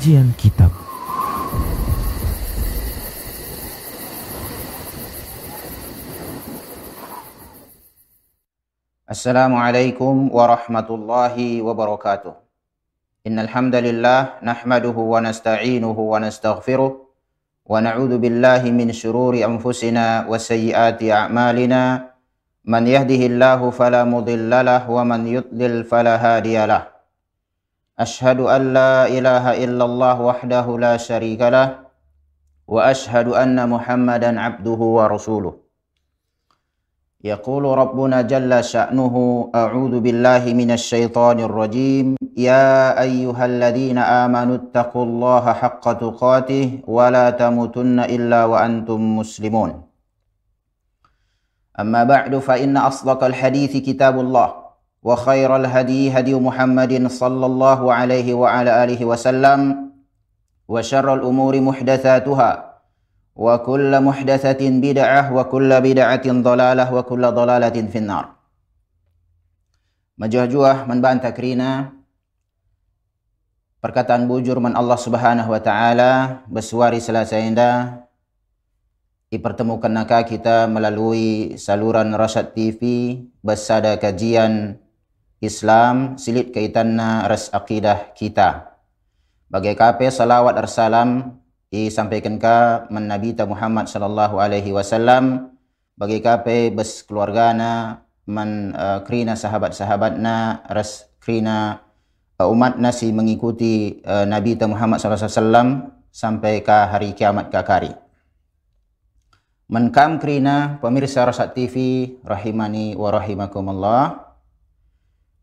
Kajian Kitab. Assalamualaikum warahmatullahi wabarakatuh. Innal hamdalillah nahmaduhu wa nasta'inuhu wa nastaghfiruh wa na'udzu billahi min shururi anfusina wa sayyiati a'malina. Man yahdihillahu fala mudilla lahu wa man yudlil fala hadiya lahu أشهد أن لا إله إلا الله وحده لا شريك له وأشهد أن محمدا عبده ورسوله. يقول ربنا جل شأنه أعوذ بالله من الشيطان الرجيم. يا أيها الذين آمنوا اتقوا الله حق تقاته ولا تموتن إلا وأنتم مسلمون. أما بعد فإن أصدق الحديث كتاب الله. وخير الهدي هدي محمد صلى الله عليه وعلى آله وسلم وشر الأمور محدثاتها وكل محدثة بدعة وكل بدعة ضلالة وكل ضلالة في النار Majuah man banta krina perkataan bujur man Allah Subhanahu wa taala bersuari selasa indah dipertemukan naka kita melalui saluran Rasyad TV bersada kajian Islam silit kaitanna ras akidah kita. Bagai kape salawat arsalam disampaikan ka man Nabi Muhammad sallallahu alaihi wasallam bagi kape bes keluargana man uh, krina sahabat-sahabatna ras krina uh, umat nasi mengikuti uh, Nabi Muhammad sallallahu alaihi wasallam sampai ke hari kiamat kakari. Menkam krina pemirsa Rasat TV rahimani wa rahimakumullah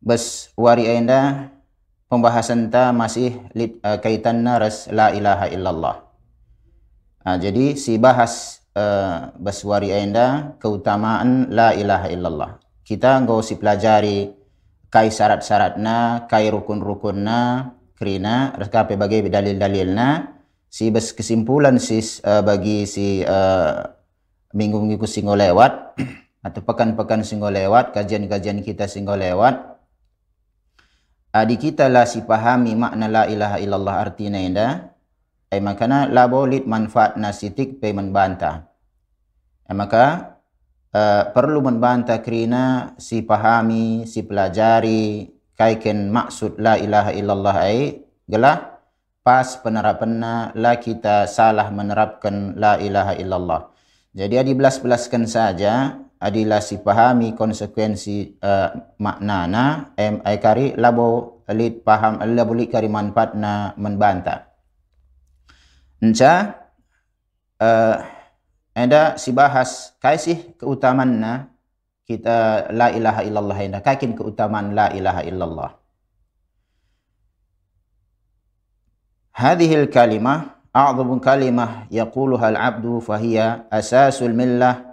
bas wari anda pembahasan ta masih uh, kaitan naras la ilaha illallah. Uh, jadi si bahas uh, bas wari anda keutamaan la ilaha illallah. Kita ngau si pelajari kai syarat-syaratna, kai rukun-rukunna, kerina rekape bagi dalil-dalilna, si bas kesimpulan si uh, bagi si uh, minggu-minggu singgo lewat atau pekan-pekan singgo lewat, kajian-kajian kita singgo lewat, adi kita lah si pahami makna la ilaha illallah artinya inda. Ay makana la bolit manfaat nasitik pe membanta ay maka uh, perlu membanta kerana si pahami si pelajari kaiken maksud la ilaha illallah ay gelah. Pas penerapannya la kita salah menerapkan la ilaha illallah. Jadi adi belas-belaskan saja adalah si pahami konsekuensi uh, maknana em ai kari labo lit paham labo lit kari manfaatna membanta enca uh, ada si bahas kai sih keutamanna kita la ilaha illallah ini kakin keutamaan la ilaha illallah. Hadhil kalimah a'zamu kalimah yaquluha al-'abdu fahiya asasul millah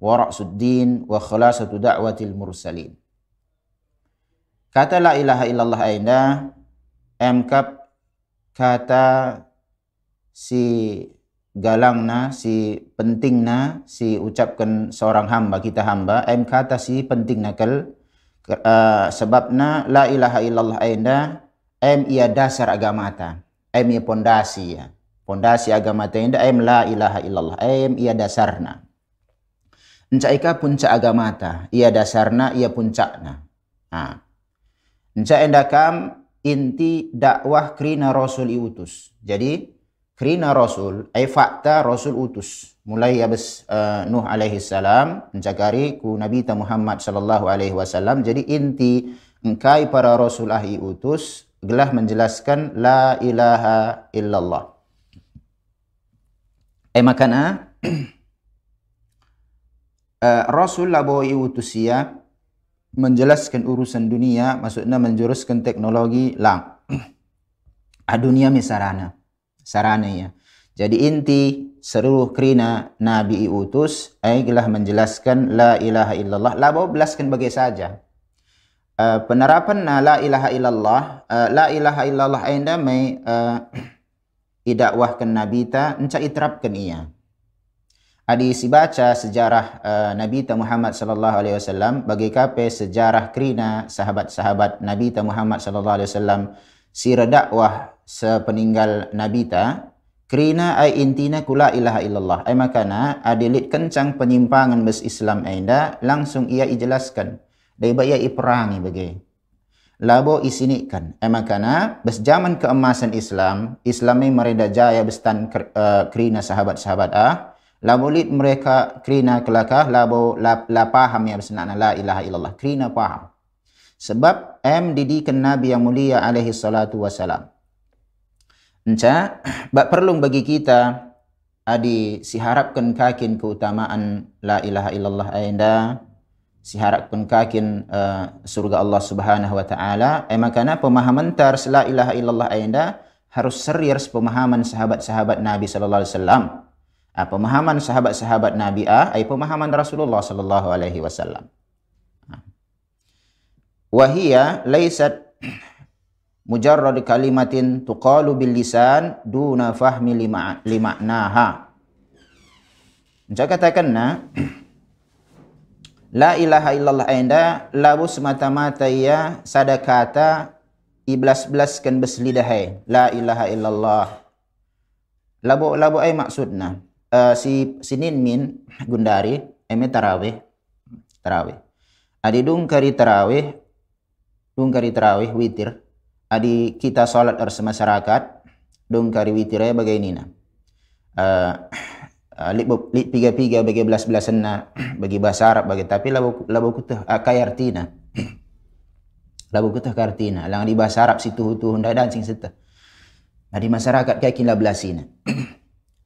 wa ra'suddin wa khalasatu da'watil mursalin. Kata la ilaha illallah aina emkap kata si galangna, si pentingna, si ucapkan seorang hamba, kita hamba, em kata si pentingna kel uh, sebabna la ilaha illallah aina em ia dasar agama ta, em ia pondasi ya. Pondasi agama ta em la ilaha illallah, em ia dasarna. Enca ika puncak agama ta. Ia dasarna, ia puncakna. Ha. Enca endakam inti dakwah krina rasul iutus. Jadi krina rasul ay fakta rasul utus. Mulai abis uh, Nuh alaihi salam mencakari ku Nabi ta Muhammad sallallahu alaihi wasallam. Jadi inti engkai para rasul ahi utus gelah menjelaskan la ilaha illallah. Eh makana uh, Rasul labo utusia menjelaskan urusan dunia maksudnya menjuruskan teknologi lang a dunia misarana sarana. Ya. Jadi inti seluruh kerina nabi utus adalah menjelaskan la ilaha illallah. Labo belaskan bagai saja. Uh, penerapan na la ilaha illallah uh, la ilaha illallah anda mai uh, idakwahkan nabi ta enca iterapkan ia Adi si baca sejarah uh, Nabi ta Muhammad sallallahu alaihi wasallam bagi kape sejarah krina sahabat-sahabat Nabi ta Muhammad sallallahu alaihi wasallam si dakwah sepeninggal nabi ta Kerina ai intina kula ilaha illallah. Ai makana adilit kencang penyimpangan bes Islam ainda langsung ia ijelaskan. Dari ia iperangi bagi. Labo isinikan. Ai makana bes zaman keemasan Islam, Islam mereda jaya bestan uh, kerina sahabat-sahabat ah. Labo lit mereka kerina kelakah labo la, la paham ya besnana la ilaha illallah. Kerina paham. Sebab em didikan Nabi yang mulia alaihi salatu wassalam. Enca, bak perlu bagi kita adi siharapkan kakin keutamaan la ilaha illallah ainda siharapkan kakin uh, surga Allah Subhanahu wa taala eh makana pemahaman tar la ilaha illallah ainda harus serius pemahaman sahabat-sahabat Nabi sallallahu alaihi wasallam. Ah, pemahaman sahabat-sahabat Nabi ah ay pemahaman Rasulullah sallallahu alaihi wasallam. Ah. Wahia laisat mujarrad kalimatin tuqalu bil lisan duna fahmi lima limaknaha. Jika katakan na La ilaha illallah anda labu semata-mata ia sada kata iblas-blas kan beslidahai la ilaha illallah. Labu labu ai maksudna uh, si sinin min gundari eme tarawih tarawih. Adi dung kari tarawih dung kari tarawih witir. Adi kita salat ars masyarakat dong kari witire bagai nina. Uh, uh, lit piga piga bagi belas belasan na bagi bahasa Arab bagi tapi labu labu kutah uh, kay artina labu kutah kartina lang di bahasa Arab situ tu hendak dancing seta nah, di masyarakat kaya kila belasina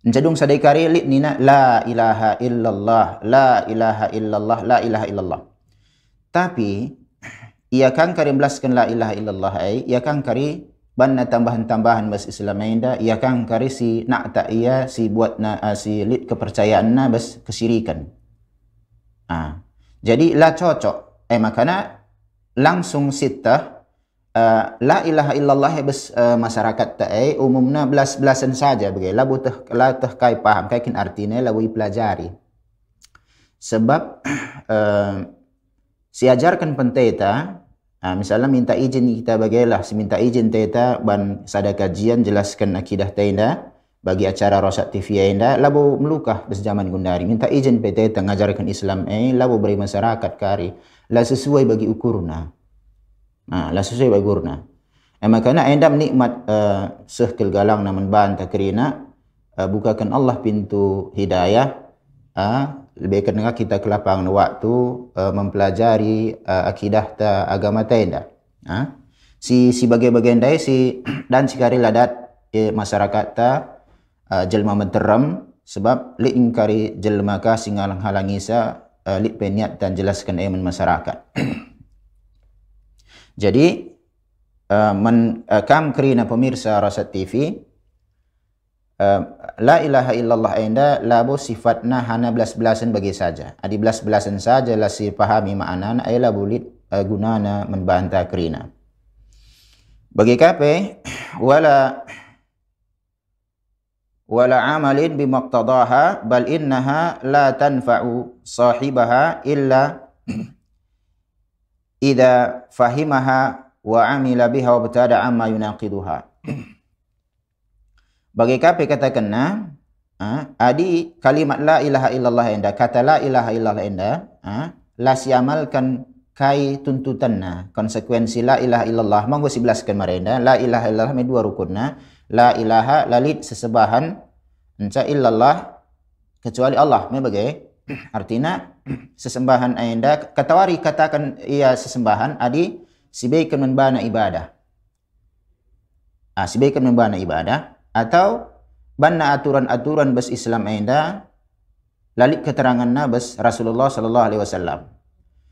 Encadung sadai kari lit nina la ilaha illallah la ilaha illallah la ilaha illallah. Tapi ia kan kari belaskan la ilaha illallah ai. Ia kan kari banna tambahan-tambahan bas Islam ainda ia kan kari si nak tak ia si buat na uh, si lit kepercayaan na bas kesirikan. Ah jadi la cocok. Eh makana langsung sita uh, la ilaha illallah bas uh, masyarakat ta ai umumna belas-belasan saja bagai la butuh la teh kai paham kai kin artinya la pelajari. Sebab uh, si ajarkan penteta uh, misalnya minta izin kita bagailah minta izin teta ban sada kajian jelaskan akidah tenda bagi acara Rosak TV enda labu melukah bes zaman gundari. Minta izin PT ngajarkan Islam eh labu beri masyarakat kari. La sesuai bagi ukurna nah la sesuai bagi ukurna eh makanya enda menikmat uh, sehkel galang namun banta kerina uh, bukakan Allah pintu hidayah uh, lebih kena kita kelapang waktu uh, mempelajari uh, akidah ta agama tenda. Ha? Si si bagian-bagian dai si dan sikari ladat eh, masyarakat ta uh, jelma menteram sebab li ingkari jelma ka singalang halangi sa uh, li peniat dan jelaskan eman masyarakat. Jadi uh, men, uh, kam kerina pemirsa Rasat TV uh, la ilaha illallah enda labu sifatna hana belas-belasan bagi saja. Adi belas-belasan saja lah si pahami makna ay labu lit uh, gunana membantah kerina. Bagi kape wala wala amalin bimaqtadaha bal innaha la tanfa'u sahibaha illa idza fahimaha wa amila biha wa btada amma yunaqiduha. Bagi kape katakan na, ha, adi kalimat la ilaha illallah enda, kata la ilaha illallah enda, ha, la siamalkan kai tuntutan na, konsekuensi la ilaha illallah, monggo sebelaskan merenda, la ilaha illallah me dua rukunna, la ilaha lalit sesebahan, enca illallah, kecuali Allah, me bagai, artinya sesembahan enda, katawari katakan ia sesembahan, adi sibaikan membana ibadah. Ah, sibaikan membana ibadah, atau banna aturan-aturan bas Islam enda lalik keterangan bas Rasulullah sallallahu alaihi wasallam.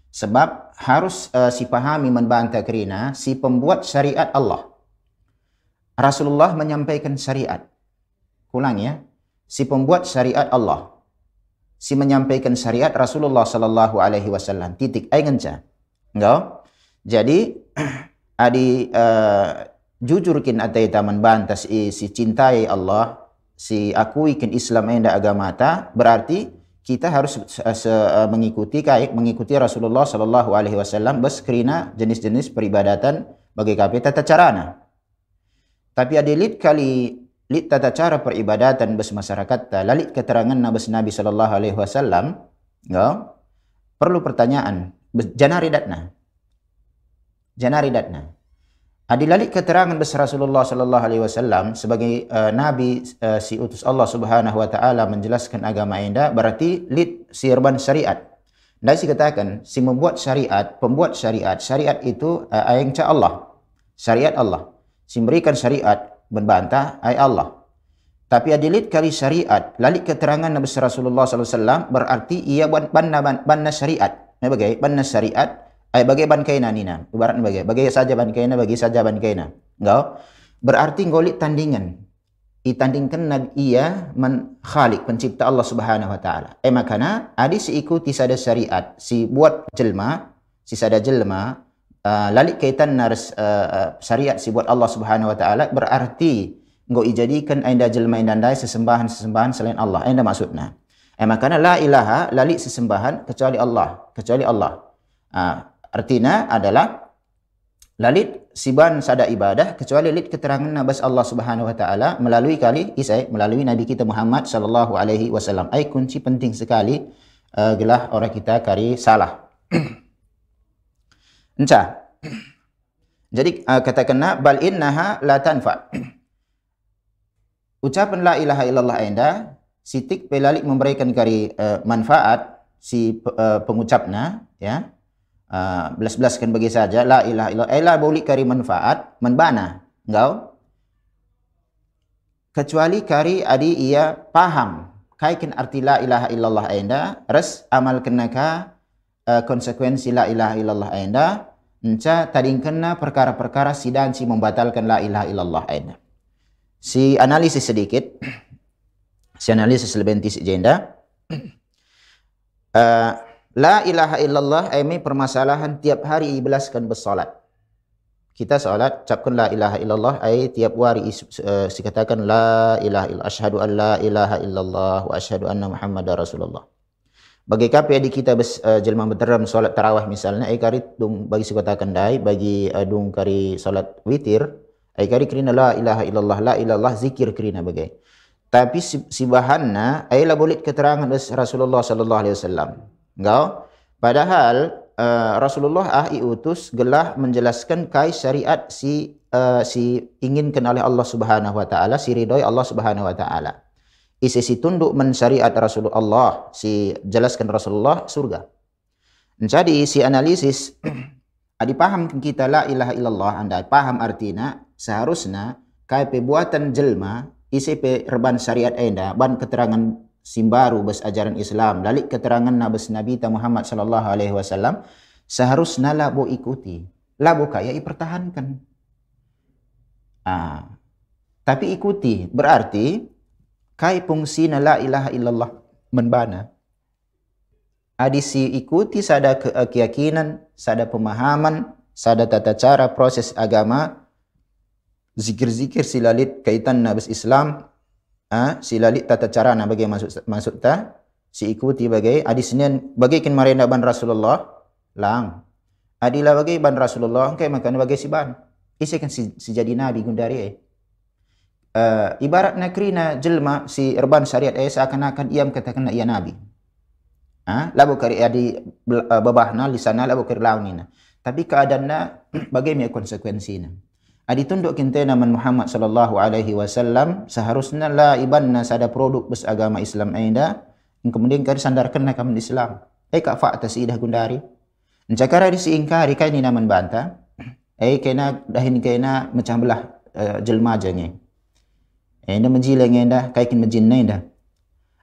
Sebab harus uh, si pahami membantah kerina si pembuat syariat Allah. Rasulullah menyampaikan syariat. Ulang ya. Si pembuat syariat Allah. Si menyampaikan syariat Rasulullah sallallahu alaihi wasallam. Titik ai. Enggak? Jadi adi uh, jujur kin atai taman bantas si, si cintai Allah si akui kin Islam enda agama ta berarti kita harus se, se, mengikuti kai mengikuti Rasulullah sallallahu alaihi wasallam bas kerina jenis-jenis peribadatan bagi kape tata carana Tapi ada lit kali lit tata cara peribadatan bes masyarakat ta lalit keterangan Nabi Nabi sallallahu alaihi wasallam ya perlu pertanyaan janari datna janari datna Adilalik keterangan besar Rasulullah sallallahu alaihi wasallam sebagai uh, nabi uh, si utus Allah Subhanahu wa taala menjelaskan agama Anda berarti lid sirban syariat. Dan si katakan si membuat syariat, pembuat syariat, syariat itu uh, ayang Allah. Syariat Allah. Si memberikan syariat membantah ay Allah. Tapi adilit kali syariat, lalik keterangan Nabi Rasulullah wasallam berarti ia banna banna syariat. Nah, bagai banna syariat. Ay bagai ban kaina nina. Ibarat bagai bagai saja ban kaina bagi saja ban kaina. Berarti ngolik tandingan. Itandingkan nabi ia man khalik pencipta Allah Subhanahu wa taala. Eh makana adi si ikuti sada syariat. Si buat jelma si sada jelma uh, lalik kaitan nars uh, syariat si buat Allah Subhanahu wa taala berarti engkau ijadikan anda jelma anda sesembahan-sesembahan selain Allah anda maksudnya eh makana la ilaha lalik sesembahan kecuali Allah kecuali Allah uh, Artinya adalah lalit siban sada ibadah kecuali lit keterangan nabas Allah Subhanahu wa taala melalui kali isai melalui nabi kita Muhammad sallallahu alaihi wasallam. Ai kunci penting sekali uh, gelah orang kita kari salah. Encah. Jadi uh, katakanlah bal innaha la tanfa. Ucapan la ilaha illallah anda sitik pelalik memberikan kari uh, manfaat si uh, pengucapnya ya uh, belas-belaskan bagi saja la ilaha illallah eh, la boleh kari manfaat menbana engkau kecuali kari adi ia paham kaikin arti la ilaha illallah anda res amal kenaka uh, konsekuensi la ilaha illallah anda enca tading kena perkara-perkara sidan si membatalkan la ilaha illallah anda si analisis sedikit si analisis lebih si jenda uh, La ilaha illallah ini permasalahan tiap hari ibelaskan bersolat. Kita solat, capkan la ilaha illallah, ay tiap hari uh, dikatakan la ilaha illallah, asyhadu an la ilaha illallah wa asyhadu anna muhammadar rasulullah. Bagi kape di kita uh, jelma berteram solat tarawih misalnya, ay kari dung bagi katakan dai, bagi uh, dung kari solat witir, ay kari kerina la ilaha illallah, la ilallah zikir kerina bagai. Tapi si, si bahanna, ay la boleh keterangan Rasulullah sallallahu alaihi wasallam. Engkau padahal uh, Rasulullah ah diutus gelah menjelaskan kai syariat si uh, si inginkan oleh Allah Subhanahu wa taala si ridhoi Allah Subhanahu wa taala. Isi si tunduk mensyariat Rasulullah si jelaskan Rasulullah surga. Jadi si analisis adi paham kita la ilaha illallah anda paham artinya seharusnya kai perbuatan jelma isi reban syariat anda ban keterangan simbaru bas ajaran Islam lalik keterangan Nabi Nabi Muhammad sallallahu alaihi wasallam seharusnya labo ikuti labo kaya pertahankan ah tapi ikuti berarti kai fungsi la ilaha illallah. Menbana adisi ikuti sada keyakinan sada pemahaman sada tata cara proses agama. Zikir-zikir silalit kaitan Nabi Islam. Ha, si lalit tata cara nak bagi masuk masuk ta? Si ikuti bagi adi senin bagi kin marina ban Rasulullah lang. Adila bagi ban Rasulullah kai makan bagi si ban. Isi kan si, si jadi nabi gundari eh uh, ibarat nakrina jelma si erban syariat eh seakan-akan ia katakan ia nabi ha labu kari adi uh, babahna lisana labu kari launina tapi keadaannya bagaimana konsekuensinya Adi tunduk kita nama Muhammad sallallahu alaihi wasallam seharusnya la ibanna sada produk bes agama Islam aida kemudian kari sandarkan nak kamu Islam. Eh kak fakta si idah gundari. Encakara di si ingkari kai ni naman banta. Eh kena dahin kena macam belah uh, jelma jange. Eh ina menjile ngenda kai kin menjin nenda.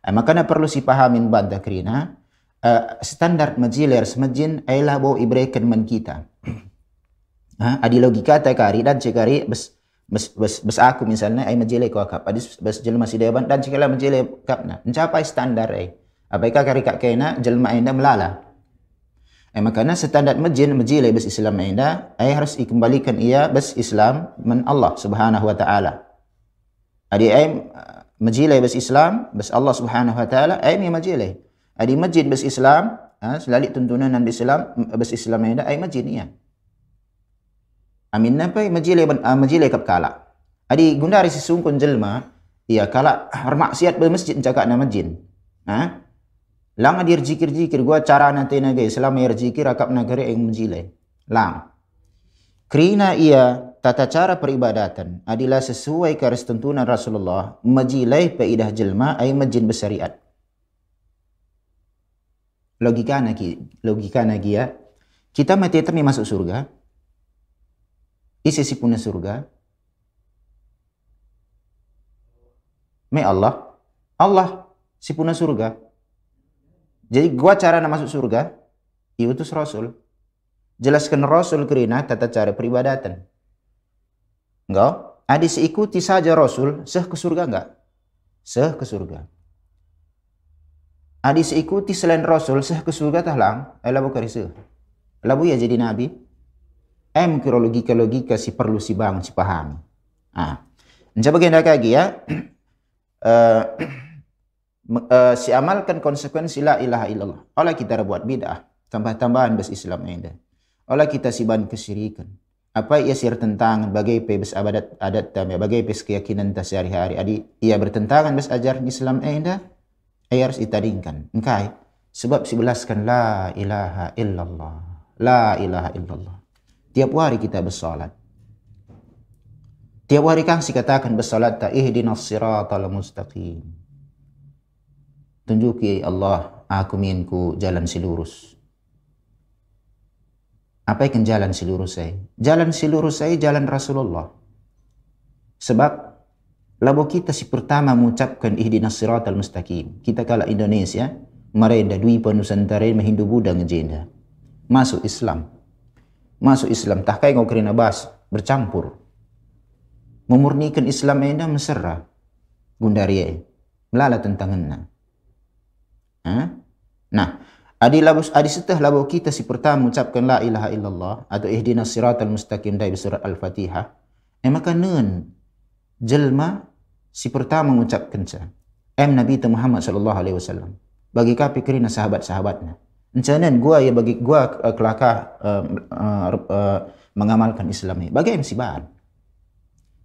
Eh makana perlu si pahamin banta krina. Uh, standar majiler semajin ay labo ibrekan man kita. ha adi logika ta kari dan cekari bes bes bes bes aku misalnya ai majele ko akap adi bes jelma si dewan dan cekala majele kapna mencapai standar ai apaika kari kak kena jelma enda melala ai makana standar majin majele bes Islam enda ai harus dikembalikan ia bes Islam men Allah Subhanahu wa taala adi ai majile bes Islam bes Allah Subhanahu wa taala ai mi majile adi majid bes Islam ha selalik tuntunan dan Islam bes Islam enda ai majid ia Amin apa majile ban uh, majile kap kala. Adi gundari si sungkun jelma, iya kala maksiat be masjid cakap nama jin. Ha? Lang adir jikir-jikir gua cara nanti naga selama ir jikir akap nagari yang menjilai. Lang. Kerina ia tata cara peribadatan adalah sesuai keras tuntunan Rasulullah majilai peidah jelma ay majin besariat. Logika lagi, logika lagi ya. Kita mati temi masuk surga. Isi si punya surga. Me Allah. Allah si punya surga. Jadi gua cara nak masuk surga, itu Rasul. Jelaskan Rasul kerina tata cara peribadatan. Enggak? Adis ikuti saja Rasul, seh ke surga enggak? Seh ke surga. Adis ikuti selain Rasul, seh ke surga tahlang, eh labu karise. Labu ya jadi Nabi. Eh mungkin logika-logika si perlu si bang, si pahami. Ah. Mencoba bagian lagi ya. uh, uh, si amalkan konsekuensi la ilaha illallah. Olah kita buat bid'ah, tambah-tambahan bas Islam ini. Olah kita siban kesyirikan. Apa ia sir tentang bagai pebes abadat adat tam bagai pes keyakinan ta sehari-hari. Adi ia bertentangan bas ajar Islam enda. Ia harus ditadingkan. Engkai sebab sibelaskan la ilaha illallah. La ilaha illallah. Tiap hari kita bersolat. Tiap hari kan si katakan bersolat ta ihdinas siratal mustaqim. Tunjuki Allah aku minku jalan si lurus. Apa yang jalan seluruh saya? Jalan seluruh saya jalan Rasulullah. Sebab labo kita si pertama mengucapkan ihdinas siratal mustaqim. Kita kala Indonesia, merenda dui penusantara Hindu Buddha ngejenda. Masuk Islam. Masuk Islam. Tak kaya ngau kerina bas. Bercampur. Memurnikan Islam enda mesra. Gundaria. Melala tentang Ha? Nah, Adi labus adi setah labu kita si pertama mengucapkan la ilaha illallah atau ihdinas siratal mustaqim dari surat Al-Fatihah. Eh maka nun jelma si pertama mengucapkan sa. Em Nabi Muhammad sallallahu alaihi wasallam. Bagi kapi kerina sahabat-sahabatnya. Encanan gua ya bagi gua uh, kelaka uh, uh, uh, mengamalkan Islam ini. Bagi si bahan.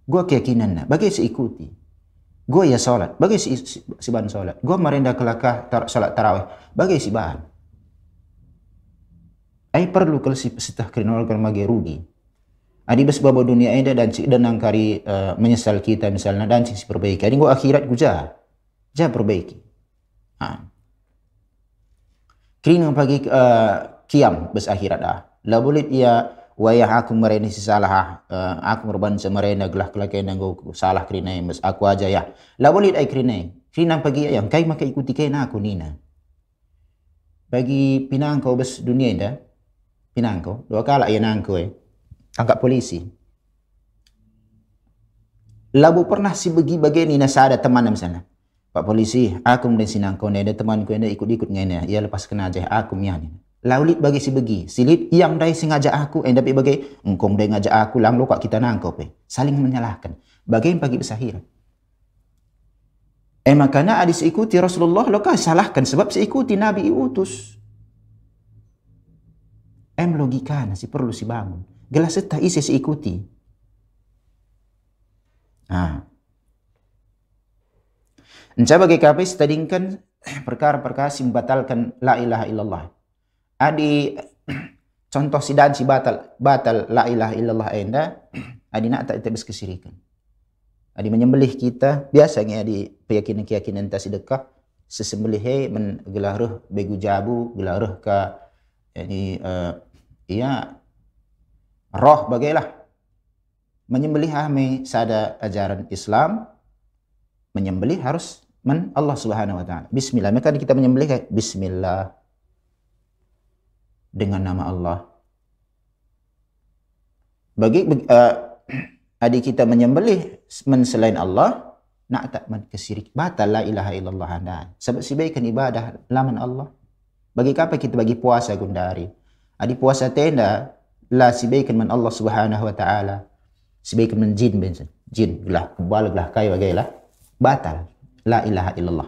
Gua keyakinan bagi si ikuti. Gua ya salat, bagi si, si, si bahan salat. Gua merendah kelaka tar, salat tarawih, bagi si bahan. Ai perlu kalau si pesitah kriminal kalau magi rugi. Adi bes babo dunia ini dan cik dan angkari uh, menyesal kita misalnya dan si perbaiki. Adi gua akhirat gua jah, jah perbaiki. Ha. Kini pagi uh, kiam bes akhirat dah. La boleh ia wayah aku mereni si salah uh, aku merban semerena gelah kelak yang go salah krina bes aku aja ya. La boleh ai krina. Krina pagi yang kai maka ikuti kena aku nina. Bagi pinang kau bes dunia ini Pinangko, dua kala ya nangko eh. Angkat polisi. Labu pernah si bagi bagian ini nasa ada teman misalnya. Pak polisi, aku mungkin sinangko ni ada temanku ini ikut-ikut ngene. Ia lepas kena aja aku mian. Laulit bagi si bagi. Silit yang dai sengaja aku, eh tapi bagi engkong dai ngajak aku lang lo kok kita nangkop eh. Saling menyalahkan. Bagi pagi besahir. Eh makanya adis ikuti Rasulullah lo kah salahkan sebab seikuti Nabi utus. Em logika si perlu si bangun. Gelas setah isi si ikuti. Ah. Encah bagi kapis tadingkan perkara-perkara si membatalkan la ilaha illallah. Adi contoh si dan si batal batal la ilaha illallah enda adi nak tak tebes kesirikan. Adi menyembelih kita biasanya adi keyakinan-keyakinan tak sedekah sesembelih men gelaruh begu jabu gelaruh ka ini uh, ia roh bagailah menyembelih ame sada ajaran Islam menyembelih harus men Allah Subhanahu wa taala. Bismillah. Maka kita menyembelih kayak bismillah dengan nama Allah. Bagi uh, adik kita menyembelih men selain Allah, nak tak men kesirik batal la ilaha illallah anda. Sebab sebaikkan ibadah laman Allah. Bagi apa kita bagi puasa gundari? Adi puasa tenda la sibaikan man Allah Subhanahu wa taala. Sibaikan man jin bensin. Jin gelah kebal gelah kai bagailah batal. La ilaha illallah.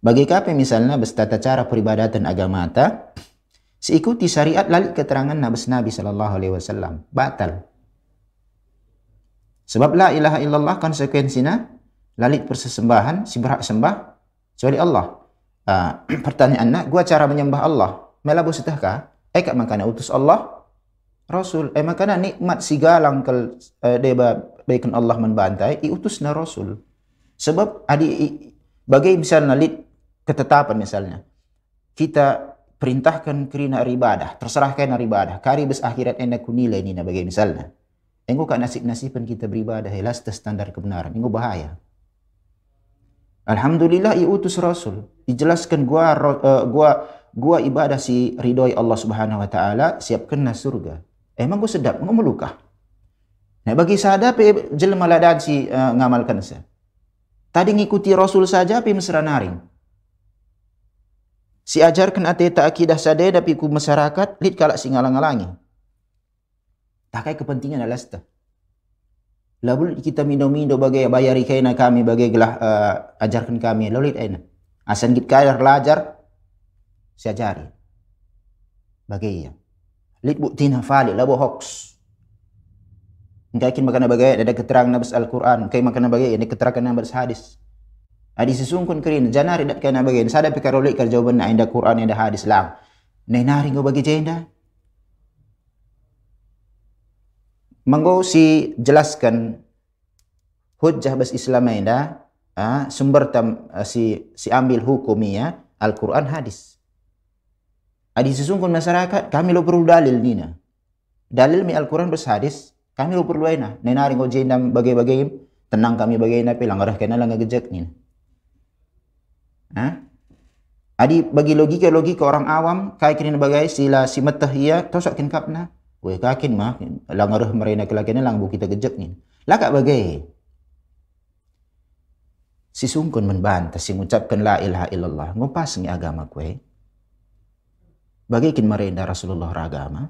Bagi kape misalnya bertata cara peribadatan agama ta seikuti syariat lalu keterangan Nabi Nabi sallallahu alaihi wasallam batal. Sebab la ilaha illallah konsekuensinya lalit persesembahan si berhak sembah kecuali Allah. Uh, pertanyaannya, gua cara menyembah Allah. Melabu setahkah? Eh kat utus Allah Rasul. Eh makana nikmat si galang kel uh, deba baikan Allah membantai i utusna Rasul. Sebab adi bagi misalnya lit ketetapan misalnya kita perintahkan kerina ibadah, terserahkan ibadah. Kari bes akhirat enda kunilai ni bagi misalnya. Engkau kan nasib-nasiban kita beribadah, helas standar kebenaran. Engkau bahaya. Alhamdulillah ia utus Rasul. Dijelaskan gua uh, gua gua ibadah si ridhoi Allah Subhanahu wa taala siapkan surga. Emang gua sedap gua melukah. Nah bagi sadap jelma ladan si uh, ngamalkan sa. Tadi ngikuti Rasul saja pi mesra naring. Si ajarkan ate tak akidah sade tapi ku masyarakat lid kalak si ngalang-ngalangi. Tak kai kepentingan alasta. Lalu kita minum-minum bagai bayari kaina kami bagai gelah uh, ajarkan kami lalu aina. Asan kita kaya belajar ajari. Bagai ya. Lid buktina fali labu hoax. Engkau yakin makana bagai ada keterangan nabas Al-Quran. Engkau makana bagai ini keterangan nabas hadis. Adi sesungkun kerin janari dat kana bagai sada pikarolik kar jawaban na inda Quran inda hadis lang. Nay nari ngo bagi jenda. Manggo si jelaskan hujjah bas Islam ida uh, sumber tam uh, si si ambil hukumnya Al-Quran hadis. Adi sesungguh masyarakat kami lo perlu dalil nina. Dalil mi Al-Quran bas hadis kami lo perlu ina. Nenari ngo jendam bagai-bagai tenang kami bagai ina pilang arah kena lang gejek nina. Ha? Adi bagi logika-logika orang awam kai kini bagai sila si matahia tosok kin kapna. Weh kakin mah langaruh merena kelakian lang bu kita gejek ni. Laka bagai. Si sungkun membantah si mengucapkan la ilaha illallah. Ngupas ni agama kue. Bagikin merenda Rasulullah agama.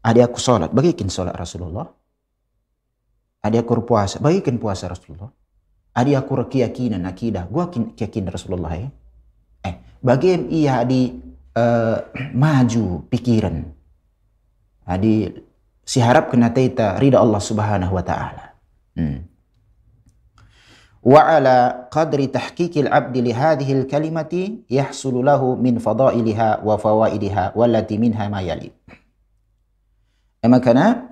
Adi aku solat. Bagikin solat Rasulullah. Adi aku puasa. Bagikin puasa Rasulullah. Adi aku keyakinan akidah. Gua keyakinan Rasulullah ya. Eh, bagi ia di uh, maju pikiran Adi si harap kena taita rida Allah Subhanahu wa taala. Hmm. Wa ala qadri tahqiqil abdi li hadhihi al-kalimati yahsulu lahu min fadailiha wa fawaidiha wallati minha ma. Emakana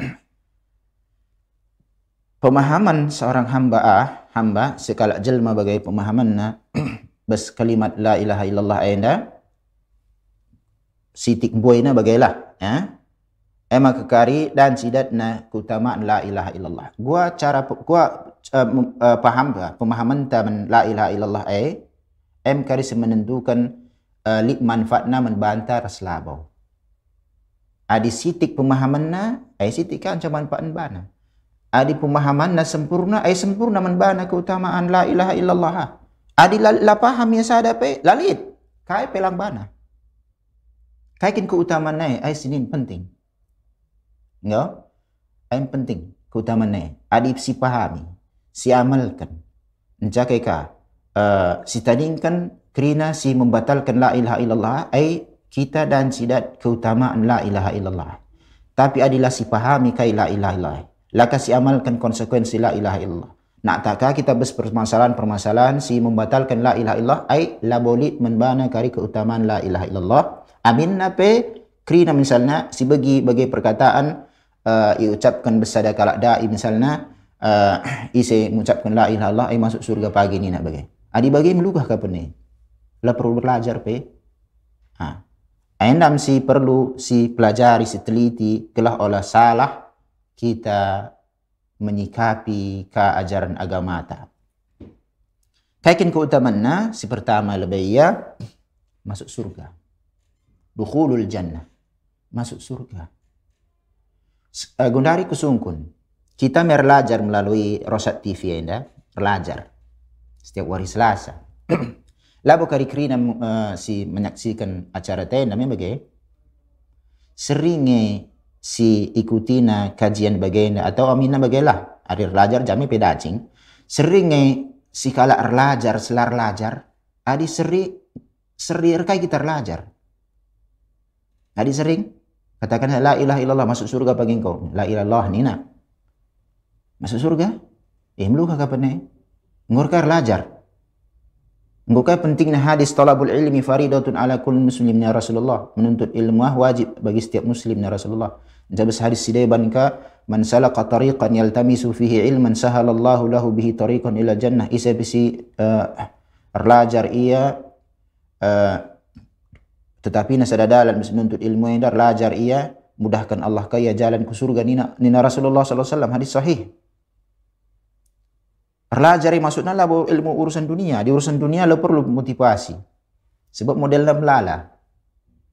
pemahaman seorang hamba ah, hamba sekala jelma bagai pemahamanna bas kalimat la ilaha illallah ayanda sitik boyna bagailah ya ema kekari dan sidatna keutamaan la ilaha illallah. Gua cara gua uh, uh, paham ba pemahaman taman la ilaha illallah ai em kari menentukan uh, lik manfaatna membantah raslabau. Adi sitik pemahamanna ai sitik kan cuma manfaat bana. Adi pemahamanna sempurna ai sempurna membana keutamaan la ilaha illallah. Adi la, la paham ya sadape lalit kai pelang bana. Kaikin keutamaan nai ai sinin penting. Ya, yang penting keutamaan ni. Adib si pahami, si amalkan. Mencakai ka, uh, si tadingkan kerana si membatalkan la ilaha illallah, ay kita dan sidat keutamaan la ilaha illallah. Tapi adalah si pahami kai la ilaha illallah. Laka si amalkan konsekuensi la ilaha illallah. Nak takkah kita berpermasalahan-permasalahan si membatalkan la ilaha illallah ay la boleh membana kari keutamaan la ilaha illallah. Amin nape kerana misalnya si bagi bagi perkataan uh, ucapkan bersada kalak da'i misalnya uh, isi mengucapkan la ilaha illallah ai masuk surga pagi ni nak bagi. Adi bagi melugah ke ni? Lah perlu belajar pe. Ha. Endam si perlu si pelajari si teliti kelah olah salah kita menyikapi ke ajaran agama ta. Kaikin keutamaan si pertama lebih ya masuk surga. Dukhulul jannah. Masuk surga uh, Gundari Kusungkun. Kita belajar melalui Rosat TV ya, belajar setiap hari Selasa. Lalu kari kerina uh, si menyaksikan acara namanya bagai seringnya si ikutina kajian bagaimana atau amina bagailah ada belajar jami pedacing seringnya si kala belajar selar belajar adi seri seri rekai kita belajar adi sering. Katakan la ilaha illallah masuk surga bagi engkau. La ilallah ni nak. Masuk surga? Eh, melukah kapan nih? Ngurkar lajar. Ngurkar pentingnya hadis talabul ilmi faridatun ala kulli muslim ya Rasulullah. Menuntut ilmu wajib bagi setiap muslim ya Rasulullah. Jabas hadis sidaiban ka man salaka tariqan yaltamisu fihi ilman sahalallahu lahu bihi tariqan ila jannah. Isa bisi uh, erlajar ia uh, tetapi nasa dalam menuntut ilmu yang dar lajar ia mudahkan Allah kaya jalan ke surga nina, nina Rasulullah sallallahu alaihi wasallam hadis sahih. Pelajari maksudnya lah ilmu urusan dunia. Di urusan dunia lo perlu motivasi. Sebab modelnya melala.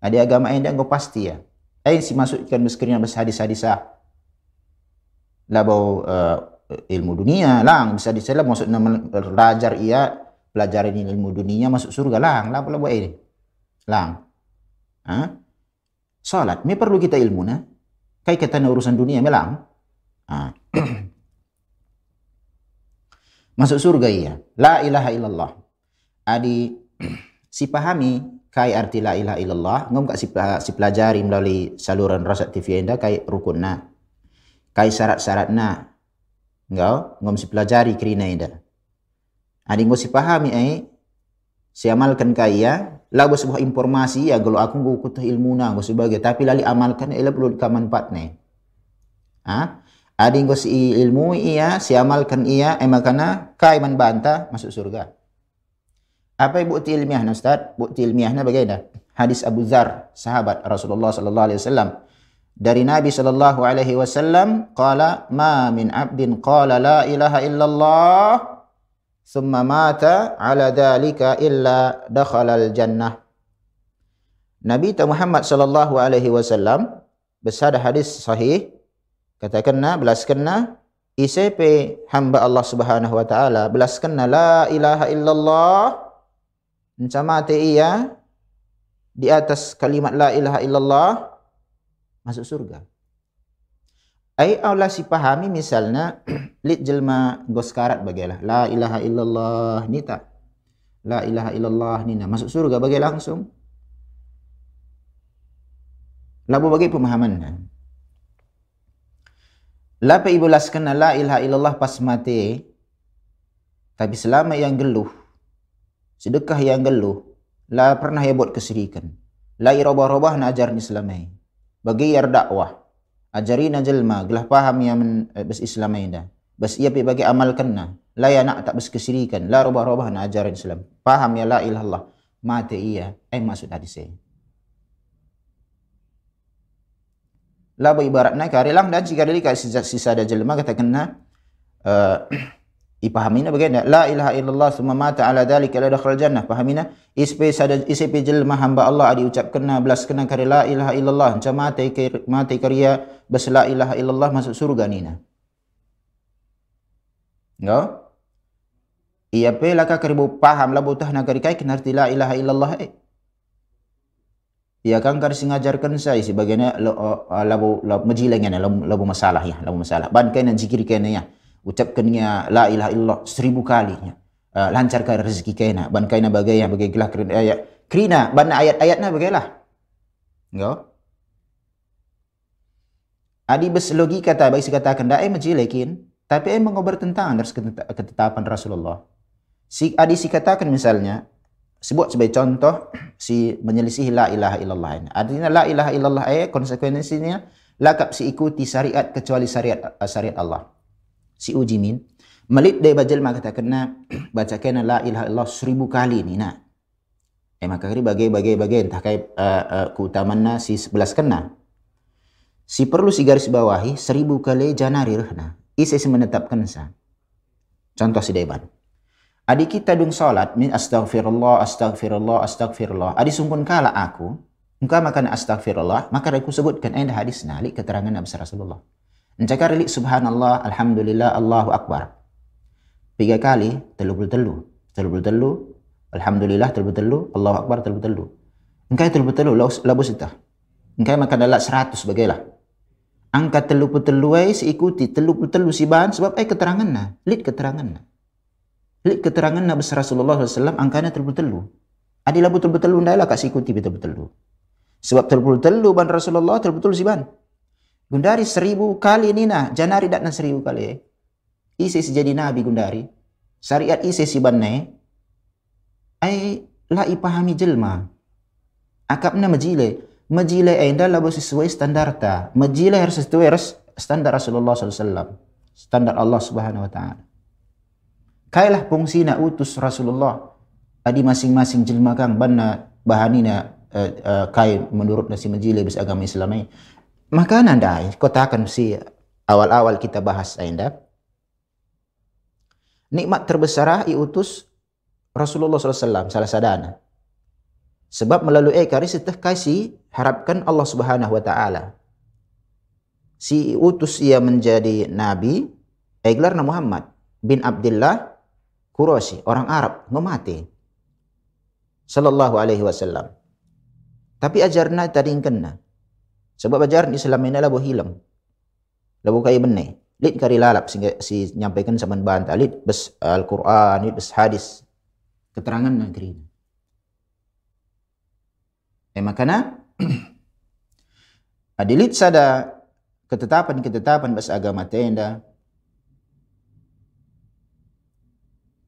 Ada agama yang dia pasti ya. Eh si masukkan miskinnya bas hadis-hadis ah. Lah bau uh, ilmu dunia lang bisa dicelah maksudnya belajar ia pelajarin ilmu dunia masuk surga lang lah pula buat ini lang ha? salat me perlu kita ilmu na kai kata urusan dunia melang ha. masuk surga iya. La ilaha illallah. Adi si pahami kai arti la ilaha illallah, ngom kak si, si pelajari melalui saluran Rasat TV anda kai rukunna. Kai syarat-syaratna. Engkau ngom si pelajari kerina anda. Adi ngom si pahami ai si amalkan kai ya, lagu sebuah informasi ya kalau aku nggo kutuh ilmu na sebagai tapi lali amalkan ela perlu kamanfaatnya. Ah, Adi ko si ilmu ia, si amalkan ia, eh makana kai man banta masuk surga. Apa bukti ilmiah na Ustaz? Bukti ilmiah na bagaimana? Hadis Abu Dzar, sahabat Rasulullah sallallahu alaihi wasallam. Dari Nabi sallallahu alaihi wasallam qala ma min abdin qala la ilaha illallah thumma mata ala dhalika illa dakhala al jannah. Nabi Muhammad sallallahu alaihi wasallam bersabda hadis sahih Katakanlah, belaskanlah ICP hamba Allah Subhanahu wa taala belaskanlah la ilaha illallah mencamati ia di atas kalimat la ilaha illallah masuk surga. Ai Allah si pahami misalnya lit jelma goskarat bagilah la ilaha illallah ni tak la ilaha illallah ni masuk surga bagi langsung. Labu bagi pemahaman. Lapa ibu laskana la ilaha illallah pas mati. Tapi selama yang geluh, sedekah yang geluh, la pernah ya buat kesirikan. La irobah-robah na ajar ni selamai. Bagi yar dakwah. Ajari na jelma, gelah paham yang men, eh, bes islamai dah. Bes ia pi bagi amalkan na. La ya nak tak bes kesirikan. La robah-robah na ajarin Islam. Paham ya la ilaha illallah. Mati ia. Eh maksud hadis saya. Laba ibaratnya karilang dan jika dari sisa, sisa ada jelma kata kena uh, ipahamina bagaimana? La ilaha illallah summa mata ala dhalika la dakhal jannah. Pahamina ispe sada ispe jelma hamba Allah adi ucap kena belas kena kari la ilaha illallah. Macam mati mati karya bas la ilaha illallah masuk surga nina Enggak? Iya pe laka karibu paham lah butah nagari kai kena la ilaha illallah eh. Ya kan kar singajarkan saya sebagainya labu labu majilangan labu, labu masalah ya labu masalah. Ban kena zikir kena ya. Ucapkan ya la ilaha illallah seribu kali ya. Uh, lancarkan rezeki kena. Ban kena bagai ya bagai gelah kerina ayat. Kerina ban ayat-ayatnya bagailah. Enggak Adi bes logika tak baik katakan dah eh majilekin tapi eh mengobar tentang dari ketetapan Rasulullah. Si adi si katakan misalnya sebut sebagai contoh si menyelisih la ilaha illallah ini. Artinya la ilaha illallah eh konsekuensinya lakap si ikuti syariat kecuali syariat syariat Allah. Si uji min melit dari bajal maka kata kena baca kena la ilaha illallah seribu kali ni nak. Eh maka kali bagai bagai bagai entah kai uh, uh, keutamaan si sebelas kena. Si perlu si garis bawahi seribu kali janari rehna. Isi menetapkan sa. Contoh si deban. Adi kita dung salat min astagfirullah, astagfirullah, astagfirullah. Adi sungkun kala aku, engkau makan astagfirullah, maka aku sebutkan ayat hadis nalik keterangan Nabi Rasulullah. Encakar li subhanallah, alhamdulillah, Allahu Akbar. Tiga kali, telu puluh telu. Telu puluh telu, alhamdulillah, telu telu, Allahu Akbar, telu telu. Engkau telu telu, labu sita. Engkau makan dalat seratus bagailah. Angka telu puluh telu, ikuti telu puluh telu si bahan, sebab ay keterangan na, lid keterangan na. Lihat keterangan Nabi Rasulullah SAW angkanya terbetul-telu. Adilah betul-betul undailah kasih ikuti betul-betul. Sebab terbetul-telu ban Rasulullah terbetul si ban. Gundari seribu kali ini nah, janari datang seribu kali. ISIS jadi nabi gundari syariat ISIS si banne ai la ipahami jelma akapna majile majile ai ndala bo sesuai standar ta majile harus sesuai standar Rasulullah SAW standar Allah Subhanahu wa taala kailah fungsina utus Rasulullah adi masing-masing jelma kang banna bahanina uh, uh, kai menurut nasi majile bis agama Islam maka nanda kotakan si awal-awal kita bahas ainda nikmat terbesar diutus Rasulullah SAW salah sadana. Sebab melalui ekari setah kasih harapkan Allah Subhanahu wa taala. Si utus ia menjadi nabi, Eglarna Muhammad bin Abdullah Quraisy, orang Arab, ngemati. Sallallahu alaihi wasallam. Tapi ajarna tadingkenna. Sebab ajaran Islam ini lah hilang. Labu kaya benih lid kari lalap sehingga si nyampaikan sama bantah lid bes Al-Quran lid bes hadis keterangan negeri eh makana adilit sada ketetapan-ketetapan bes agama tenda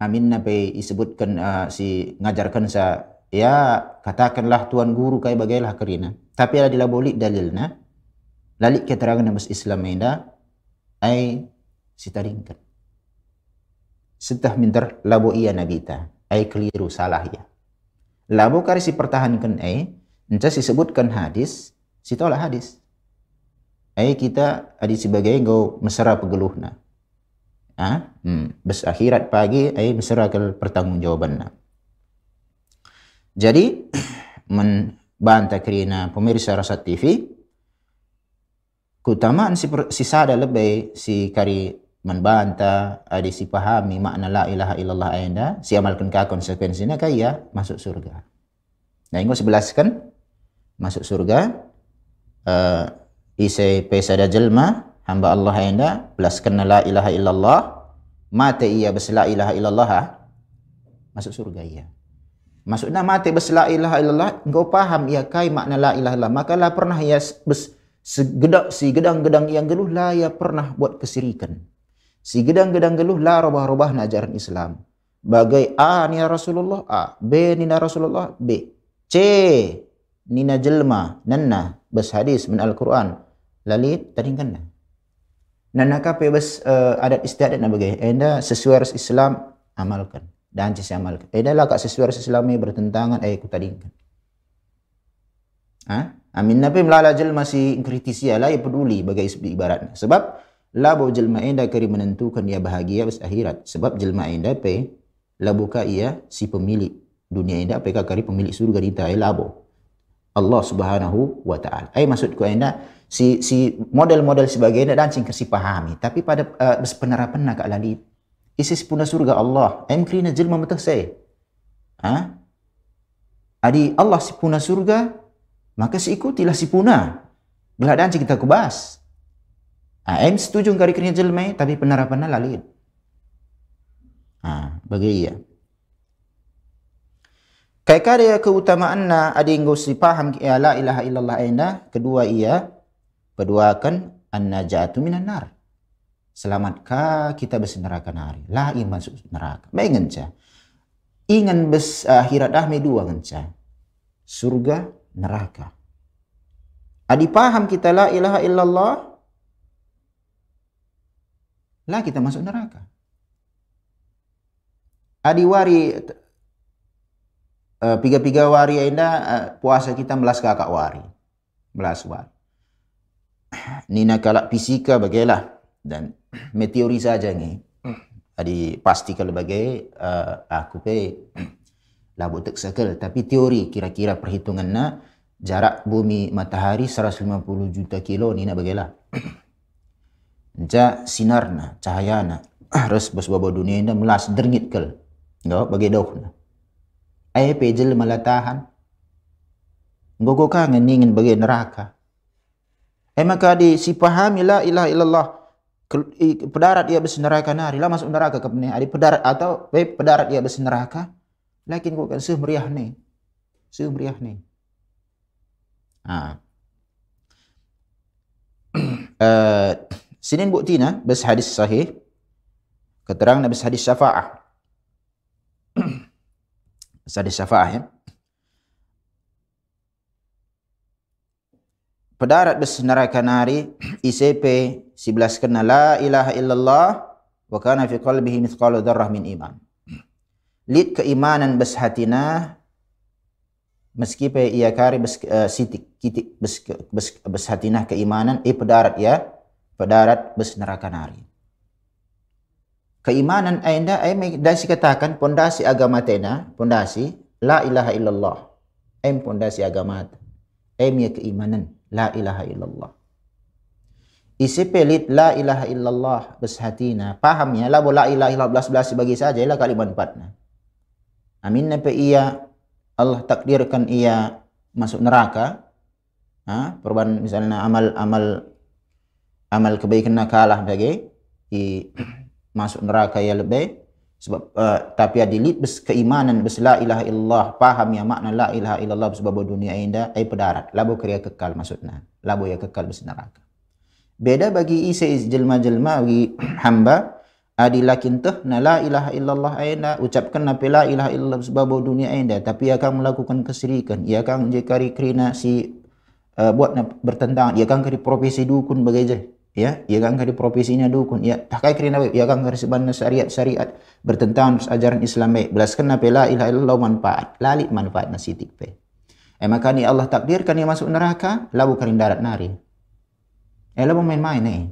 amin nabi disebutkan uh, si ngajarkan sa ya katakanlah tuan guru kai bagailah kerina tapi ada dilaboli dalilna lalik keterangan bes Islam enda ay sitaringkan. Setah minter labo iya nabita, ay keliru salah ya. Labo kari si pertahankan ay, entah disebutkan hadis, si tolak hadis. Ay kita adi sebagai go mesra pegeluhna. Ah, hmm. bes akhirat pagi ay mesra ke pertanggungjawabanna. Jadi membantah kerina pemirsa Rasat TV, keutamaan si, si sada lebih si kari membantah ada si pahami makna la ilaha illallah ayanda si amalkan ka konsekuensinya kaya masuk surga nah ingo sebelaskan masuk surga uh, ise pesada jelma hamba Allah ayanda belaskan la ilaha illallah mate ia bes la ilaha illallah masuk surga iya maksudnya mate bes la ilaha illallah engkau paham ia kai makna la ilaha illallah. Maka lah pernah ia bes Segedang, si gedang-gedang yang geluh lah ya pernah buat kesirikan. Si gedang-gedang geluh lah robah-robah ajaran Islam. Bagai A ni Rasulullah A, B ni Rasulullah B, C nina jelma nanna. Bas hadis min Al-Quran. Lalit taringkan na. Nanna kape bas uh, adat istiadat na bagai. Enda sesuai ras Islam amalkan. Dan cisi amalkan. Enda lah kak sesuai ras Islam bertentangan ayat kutaringkan. Ha? Amin nabi melala jelma si kritisi ala ya peduli bagai ibaratnya. Sebab labo jelma enda kari menentukan ia bahagia bes akhirat. Sebab jelma enda pe labuka ia si pemilik dunia enda pe kari pemilik surga di tai labo. Allah Subhanahu wa taala. Ai maksudku enda si si model-model sebagai enda dancing kasi pahami. Tapi pada uh, bes penerapan nak lali isi puna surga Allah. Em krina jelma metah saya. Ha? Adi Allah si puna surga maka si ikutilah si puna. Bila dan kita kubas. Ah, em setuju kari kerja jelme, tapi penerapannya lalit. Ah, bagi kada keutamaan na adinggo si paham ya la ilaha illallah aina, kedua iya peduakan an-najatu minan nar. Selamatkah kita bes neraka nari? La masuk neraka. Baik ngenca. Ingan bes akhirat uh, dua. Surga neraka. Adi paham kita la ilaha illallah, lah kita masuk neraka. Adi wari uh, piga-piga wari anda uh, puasa kita melas kakak wari. Melas wari. Nina kalak fisika bagailah dan meteori saja ni. Adi pasti kalau bagai uh, aku pe labu tak sekel tapi teori kira-kira perhitungan na jarak bumi matahari 150 juta kilo ni nak bagilah ja sinarna cahayana harus bos babo dunia ini melas derngit kel. No bagi doh na ai pejel malatahan gogo ka ngeningin bagi neraka ai maka di si pahami la ilaha illallah pedarat ia bes neraka nari lah masuk neraka ke adi pedarat atau pedarat ia bes neraka Lakin kok kan meriah ni. meriah ni. Ha. uh, sinin bukti na bas hadis sahih keterangan Nabi hadis syafaah. hadis syafaah ya. Pedarat bes neraka nari ICP 11 kena la ilaha illallah wa kana fi qalbihi mithqalu dzarrah min iman. Lid keimanan bes hatina meskipun ia kari bes uh, sitik kitik bes bes bes hatina keimanan eh pedarat ya pedarat bes neraka nari. Keimanan anda ai dan katakan pondasi agama tena pondasi la ilaha illallah. Em pondasi agama. Em ya keimanan La ilaha illallah. Isi pelit la ilaha illallah beshatina. Pahamnya la la ilaha illallah belas belas bagi saja lah kalimat empatnya. Amin pe ia Allah takdirkan ia masuk neraka. Ha, perubahan misalnya amal amal kebaikan kalah bagi i masuk neraka ya lebih sebab uh, tapi ada lit bes keimanan bes la ilaha illallah paham ya makna la ilaha illallah sebab dunia indah ai pedarat labu kriya kekal maksudnya. Labu ya kekal bes neraka. Beda bagi isi jelma-jelma bagi hamba adi lakin tuh na la ilaha illallah aina ucapkan na la ilaha illallah sebab dunia indah tapi akan melakukan kesirikan. Ia akan jekari krina si uh, buat na bertentangan ia akan kari profesi dukun bagaimana ya ia kan kari profesinya dukun. Ya tak kai kerina ia kan kari sebenarnya syariat syariat. Bertentangan ajaran Islam baik. Belas kena pela ilah illallah manfaat. Lalit manfaat nasitik pe eh maka ni Allah takdirkan ia masuk neraka labu karin darat nari. Eh labu main-main eh.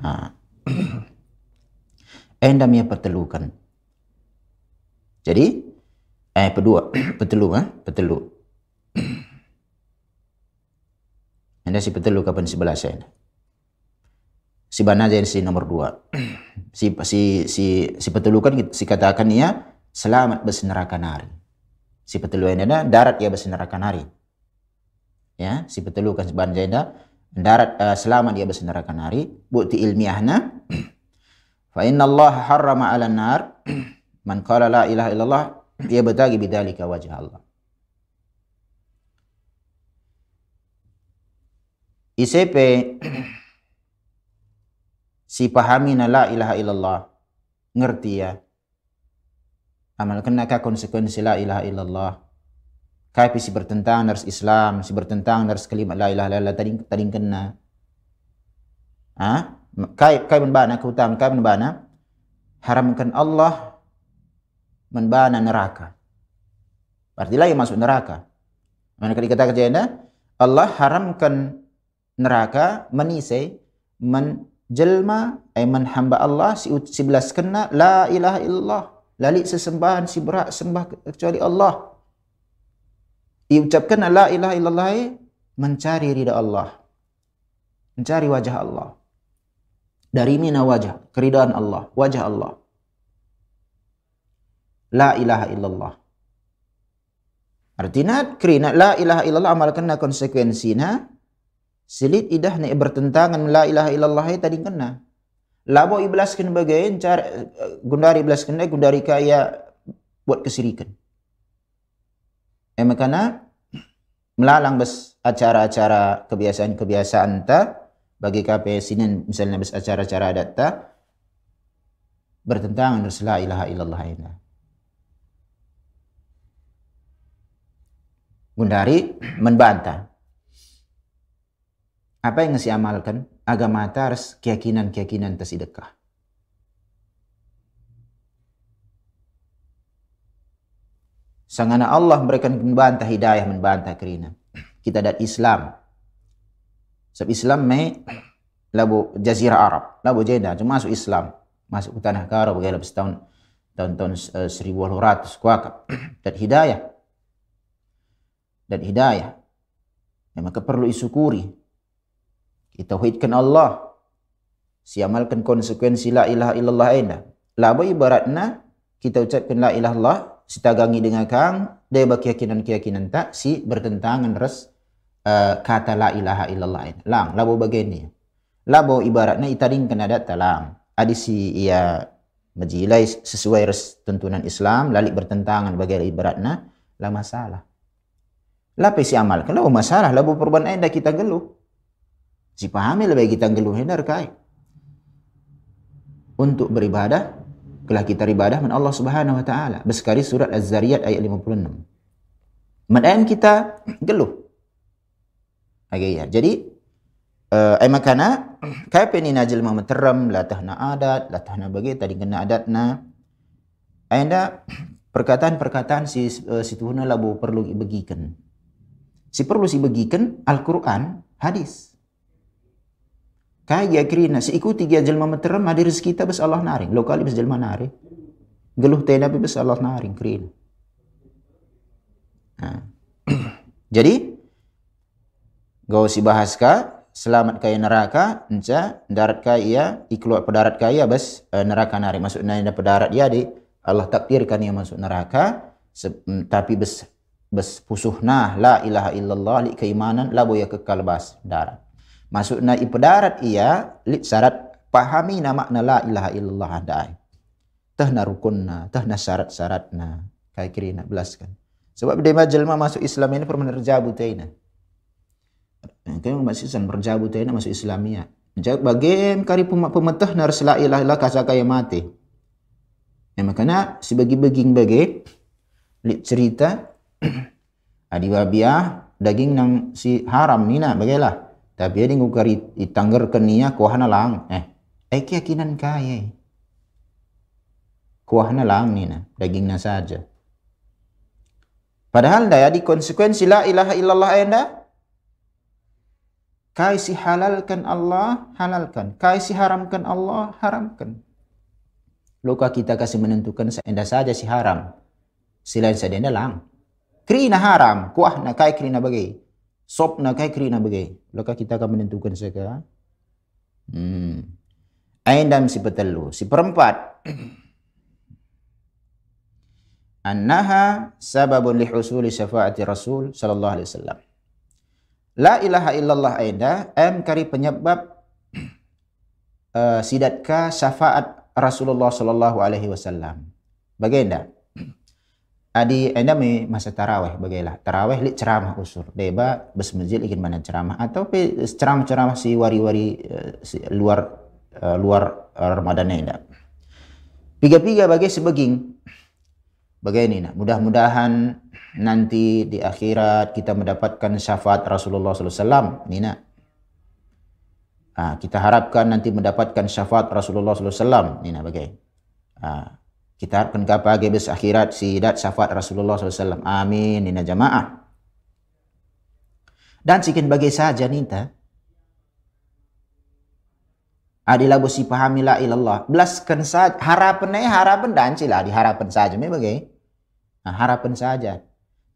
Ah endam ia pertelukan. Jadi eh kedua petelu ah petelu anda si petelu kapan sebelah saya. Si banaja si nomor dua. Si si si si petelu kan si katakan ia selamat besi neraka nari. Si petelu ini darat ia besi neraka nari. Ya, si petelu kan si banaja darat uh, selamat dia besi neraka nari. Bukti ilmiahnya fa inna Allah harrama 'ala nar man qala la ilaha illallah ia bertagi bidzalika wajah Allah. ICP si pahami la ilaha illallah ngerti ya? Amal kena ka konsekuensi la ilaha illallah. Kai si bertentang dari Islam si bertentang dari kalimat la ilaha illallah tadi tadi kena. Ah kai kai menbana keutamaan kai menbana haramkan Allah menbana neraka. Berarti lagi masuk neraka. Mana kali kata kerjanya Allah haramkan neraka menisai menjelma ay menhamba Allah si sebelas kena la ilaha illallah. Lalik sesembahan si berat sembah kecuali Allah. Diucapkan la ilaha illallah mencari ridha Allah. Mencari wajah Allah. Dari mina wajah? Keridaan Allah wajah Allah. La ilaha illallah. Artinya kerana la ilaha illallah amal kena konsekuensinya Selit idah ni bertentangan la ilaha illallah tadi kena. Labo iblas kena bagain cara gundari iblas kena gundari kaya buat kesirikan. Eh makana melalang bes acara-acara kebiasaan-kebiasaan ta bagi KP sinin misalnya bes acara-acara adat ta bertentangan dengan la ilaha illallah ini. Gundari membantah apa yang ngasih amalkan agama harus keyakinan-keyakinan tersidekah. Sangana Allah memberikan membantah hidayah, membantah kerina. Kita dat Islam. Sebab Islam me labu jazirah Arab, labu jeda, cuma masuk Islam, masuk ke tanah karo bagaimana tahun tahun-tahun uh, 1800 kuakap dan hidayah dan hidayah ya, maka perlu disyukuri ditauhidkan Allah. Siamalkan konsekuensi la ilaha illallah aina laba ibaratna kita ucapkan la ilaha illallah sitagangi dengan kang dia keyakinan-keyakinan tak si bertentangan res uh, kata la ilaha illallah aina lang labo begini labo ibaratna itaring kena data lang. Adi si ia majilai sesuai res tuntunan Islam lalik bertentangan bagi ibaratna lah masalah. Lapis si amalkan, lah masalah, lah perubahan anda kita geluh. Si pahami lebih kita geluhin dari kai. untuk beribadah kelah kita beribadah man Allah Subhanahu wa taala. Bersekali surat Az-Zariyat ayat 56. Madam kita geluh. Okay, ya. Jadi uh, ay makana kaya pe ni najil ma materam la adat la tahna bagi tadi kena adat na anda perkataan-perkataan si uh, si tuhuna labu perlu dibagikan si perlu si bagikan Al-Quran hadis kaya kirina si ikuti dia jelma materam ada rezeki kita bes Allah naring. Lokali bes jelma naring. Geluh tena bes Allah naring kirin. Nah. jadi Gau si bahas ka selamat kaya neraka enca darat kaya ikluat pedarat kaya bas uh, neraka nari masuk nari pedarat dia di Allah takdirkan ia masuk neraka se, um, tapi bes bes pusuhnah la ilaha illallah li keimanan la boya kekal bas darat masuk na pedarat ia li syarat pahami nama makna la ilaha illallah andai tah na rukunna tah na syarat-syaratna kaya kiri nak belaskan sebab dia jelma masuk Islam ini perlu menerjabu taina Kaya masih san berjabu tayo na masuk Islamia. Jadi bagim kari pemetah nar sela ilah ilah kasa kaya mati. Ya makanya si bagi-baging bagi cerita adi babiah daging nang si haram ni na bagailah. Tapi ada ngukari itanggar kenia kuahana lang. Eh, eh keyakinan kaya. Kuahana lang ni na daging na saja. Padahal daya di konsekuensi la ilaha illallah enda Kai si halalkan Allah, halalkan. Kai si haramkan Allah, haramkan. Luka kita kasih menentukan seendah saja si haram. Selain sedenda lang. Krina haram, kuah na kai krina bagai. Sop na kai krina bagai. Luka kita akan menentukan seka. Hmm. Aindam si petelu. Si perempat. Annaha sababun li husuli syafaati Rasul sallallahu alaihi wasallam. La ilaha illallah aida em kari penyebab uh, sidatka syafaat Rasulullah sallallahu alaihi wasallam. Bagaimana? Adi anda me masa tarawih bagailah. Tarawih li ceramah usur. Deba bes masjid ingin mana ceramah atau pe ceramah-ceramah si wari-wari uh, si luar uh, luar Ramadan anda. Piga-piga bagai sebeging. Bagaimana? Mudah-mudahan nanti di akhirat kita mendapatkan syafaat Rasulullah SAW. Nina. Ah, kita harapkan nanti mendapatkan syafaat Rasulullah SAW. Nina bagai. Ah, kita harapkan apa bes akhirat si dat syafaat Rasulullah SAW. Amin. Nina jamaah. Dan sikin bagai saja nita. Adilah busi pahami la ilallah. Belaskan saja. Harapan harapan dan cila. Diharapan saja. Ini bagai. Nah, harapan saja.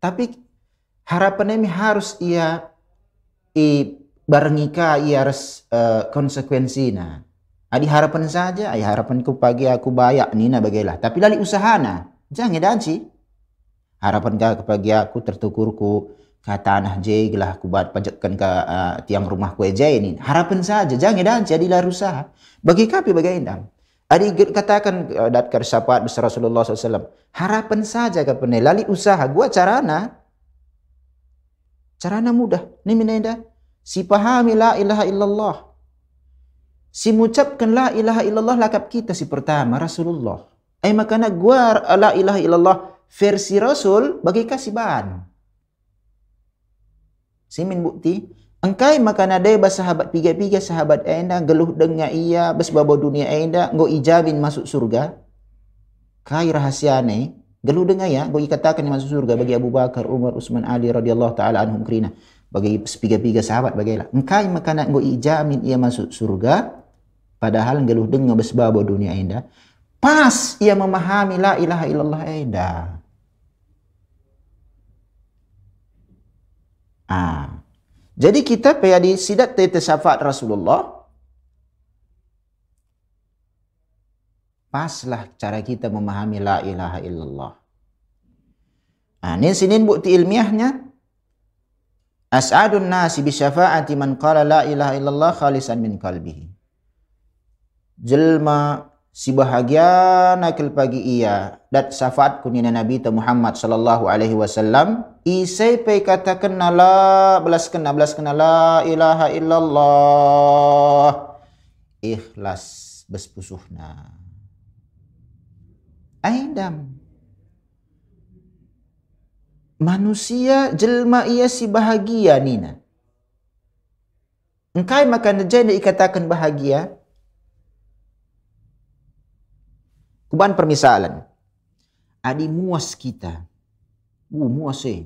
Tapi harapan ini harus ia i barengika ia harus uh, konsekuensi na. Adi harapan saja, ay harapanku pagi aku bayak nina bagailah. Tapi lali usahana, jangan danci. Harapan ka pagi aku tertukurku ke tanah je gelah aku buat pajakkan ke uh, tiang rumah kue je ini. Harapan saja, jangan danci adi lari usaha. Bagi kapi bagi indang. Adi katakan uh, dat syafaat besar Rasulullah SAW. Harapan saja ke. Lali usaha. Gua carana. Carana mudah. Ini minenda. Si pahami la ilaha illallah. Si mengucapkan la ilaha illallah lakap kita si pertama Rasulullah. Eh makanya gua la ilaha illallah versi Rasul bagi kasih bahan. Simin bukti. Engkai makan ada sahabat piga-piga sahabat enda geluh dengar ia bes babo dunia enda ngo ijabin masuk surga. Kai rahasia ni geluh dengar ya ngo ikatakan masuk surga bagi Abu Bakar, Umar, Utsman, Ali radhiyallahu taala anhum krina. Bagi piga-piga sahabat bagilah. Engkai makan ngo ijamin ia masuk surga padahal geluh dengar bes babo dunia enda. Pas ia memahami la ilaha illallah enda. Ah, jadi kita di sidat tete syafaat Rasulullah. Paslah cara kita memahami la ilaha illallah. Nah, ini sini bukti ilmiahnya. As'adun nasi bi syafaati man qala la ilaha illallah khalisan min qalbihi. Jelma si bahagia nakil pagi ia dat syafaat kunina Nabi Muhammad sallallahu alaihi wasallam isai pe katakan la belas kena belas kena la ilaha illallah ikhlas bespusuhna. Aidam. Manusia jelma ia si bahagia nina. Engkai makan jadi ikatakan bahagia. Kuban permisalan. Adi muas kita. Uh, muas eh.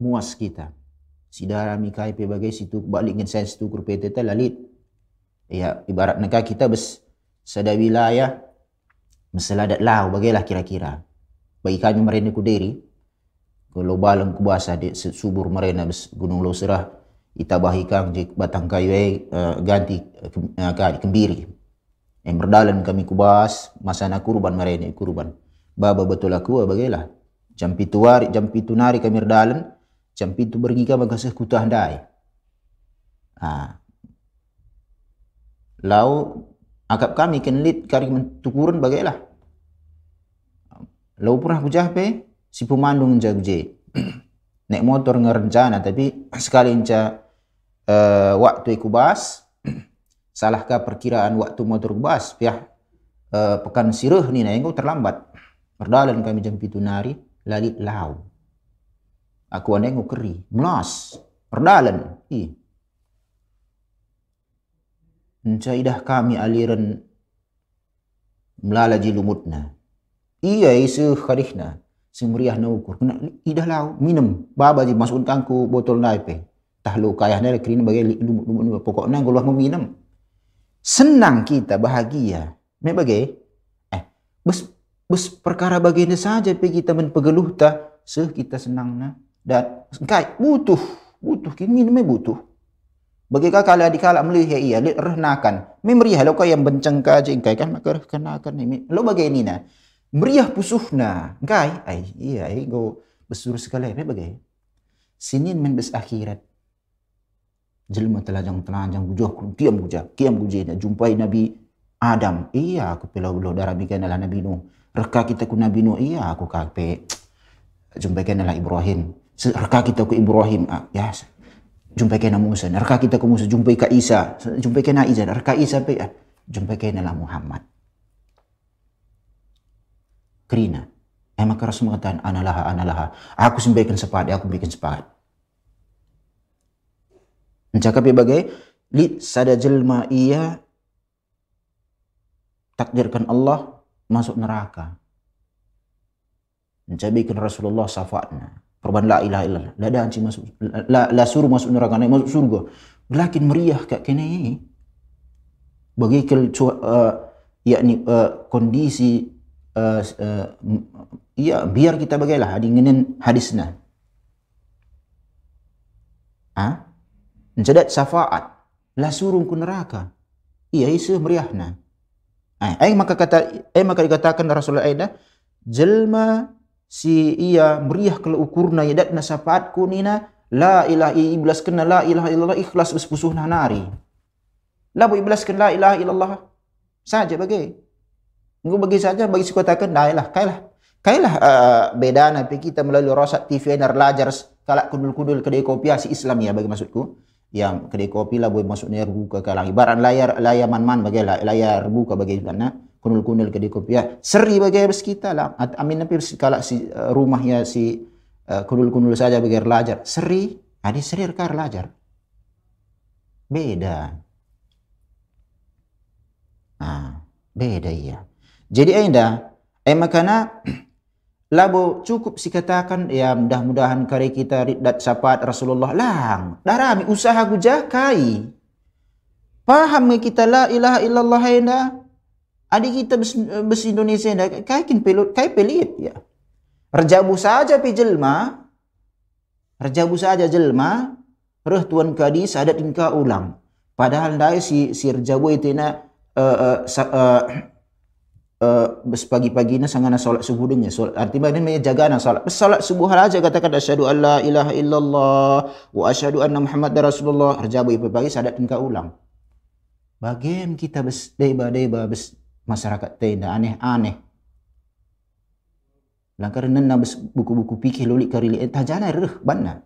Muas kita. Sidara mikai bagai situ balik ngin saya situ kurpete lalit. Ya ibarat negara kita bes sada wilayah meseladat lau bagailah kira-kira. Bagi kami mereka ku diri. Kalau balang ku basa di subur mereka bes gunung lo serah. Ita bahikang jik batang kayu uh, ganti uh, kembiri. Yang berdalan kami kubas masa nak kurban mereka kurban. Baba betul aku bagailah. Jam pitu hari, jam pitu nari kami berdalan. Jam pitu pergi ka bagasah kutah dai. Ah. Lau akap kami kenlit kari mentukurun bagailah. Lau pernah kujah pe si pemandung jaguje. Nek motor ngerencana tapi sekali inca uh, waktu iku bas salahkah perkiraan waktu motor bas pihak uh, pekan sirah ni na terlambat. Berdalan kami jam pitu nari lalit lau. Aku ane ngukeri, melas, perdalan. I. Encaidah kami aliran melala jilumutna. Iya isu kharihna. Semeriah na ukur. Kena idah lau, minum. Baba ji masuk tangku botol naipe. Tahlu kayah nere kerina bagai lumut-lumut. Pokoknya guluh meminum. Senang kita, bahagia. Me bagai? Eh, bes, bes perkara bagian saja pe kita menpegeluh ta. Seh kita senang na. Dan kai butuh, butuh kini ini butuh. Bagi kakak di kala melihat ia lihat renakan. Memeriah lo kau yang benceng kaje kai kan maka kenakan ini. Lo bagi ini na. Meriah pusuhna. Kai, ai iya ai go besur sekali me bagi. Sinin men bes akhirat. Jelma telajang telajang bujuh kun kiam buja, kiam bujina jumpai Nabi Adam. Iya aku pelau belau darah bikin adalah Nabi Nuh. Reka kita ku Nabi Nuh. Iya aku kape jumpai adalah Ibrahim Raka kita ke Ibrahim, ah, ya. Jumpai kena Musa, raka kita ke Musa, jumpai ke Isa, jumpai kena Isa, raka Isa pe, ah, jumpai kena lah Muhammad. Kerina. Maka Rasul mengatakan, analah, analah. Aku sampaikan sepakat, aku berikan sepakat. Mencakap bagai, li sada jelma ia takdirkan Allah masuk neraka. Mencabikan Rasulullah syafaatnya. Korban la ilaha illallah. La ada anci masuk la, la suruh masuk neraka naik masuk surga. Lakin meriah kat kene bagi kel uh, yakni uh, kondisi uh, uh, ya biar kita bagailah hadingin hadisna ha mencedat syafaat. La suruh ku neraka. Iya isu meriahna eh maka kata eh maka dikatakan Rasulullah Aidah jelma si ia meriah kalau ukurna ya dat nasapaatku nina la ilaha iblas kena la ilaha illallah ikhlas bespusuh nari. La bu iblas kena la ilaha illallah? Saja bagi. Ngu bagi saja bagi katakan dah lah kailah kailah. Uh, beda nabi kita melalui rosat TV nar lajar kalak kudul-kudul kedai kopi si Islam ya bagi maksudku yang kedai kopi lah boleh masuknya buka kalang. Ibarat layar layar man-man bagi layar buka bagi mana kunul-kunul ke di kopi ya seri bagi bes kita lah. Amin nabi kalau si uh, rumah ya si uh, kunul-kunul saja bagi lajar seri. Ada seri kar lajar beda. Ah beda iya jadi anda eh makana labo cukup si katakan ya mudah-mudahan kari kita dat sapat Rasulullah lang darami usaha gujakai paham kita la ilaha illallah enda Adik kita bes, bes Indonesia dah kai kin pelot kai pelit ya. Rejabu saja pi jelma. Rejabu saja jelma. Reh tuan kadis ada tingkah ulang. Padahal dai si si rejabu itu na uh, uh, uh, uh, bes pagi-pagi na sangana solat subuh dunya. Solat arti mana ni jaga na solat. Bes solat subuh aja katakan asyhadu alla ilaha illallah wa asyhadu anna muhammadar rasulullah. Rejabu itu pagi sadat tingkah ulang. Bagaimana kita bes deba deba bes masyarakat tenda aneh-aneh. Langkar nena buku-buku fikih lolik kari li tajana reh banna.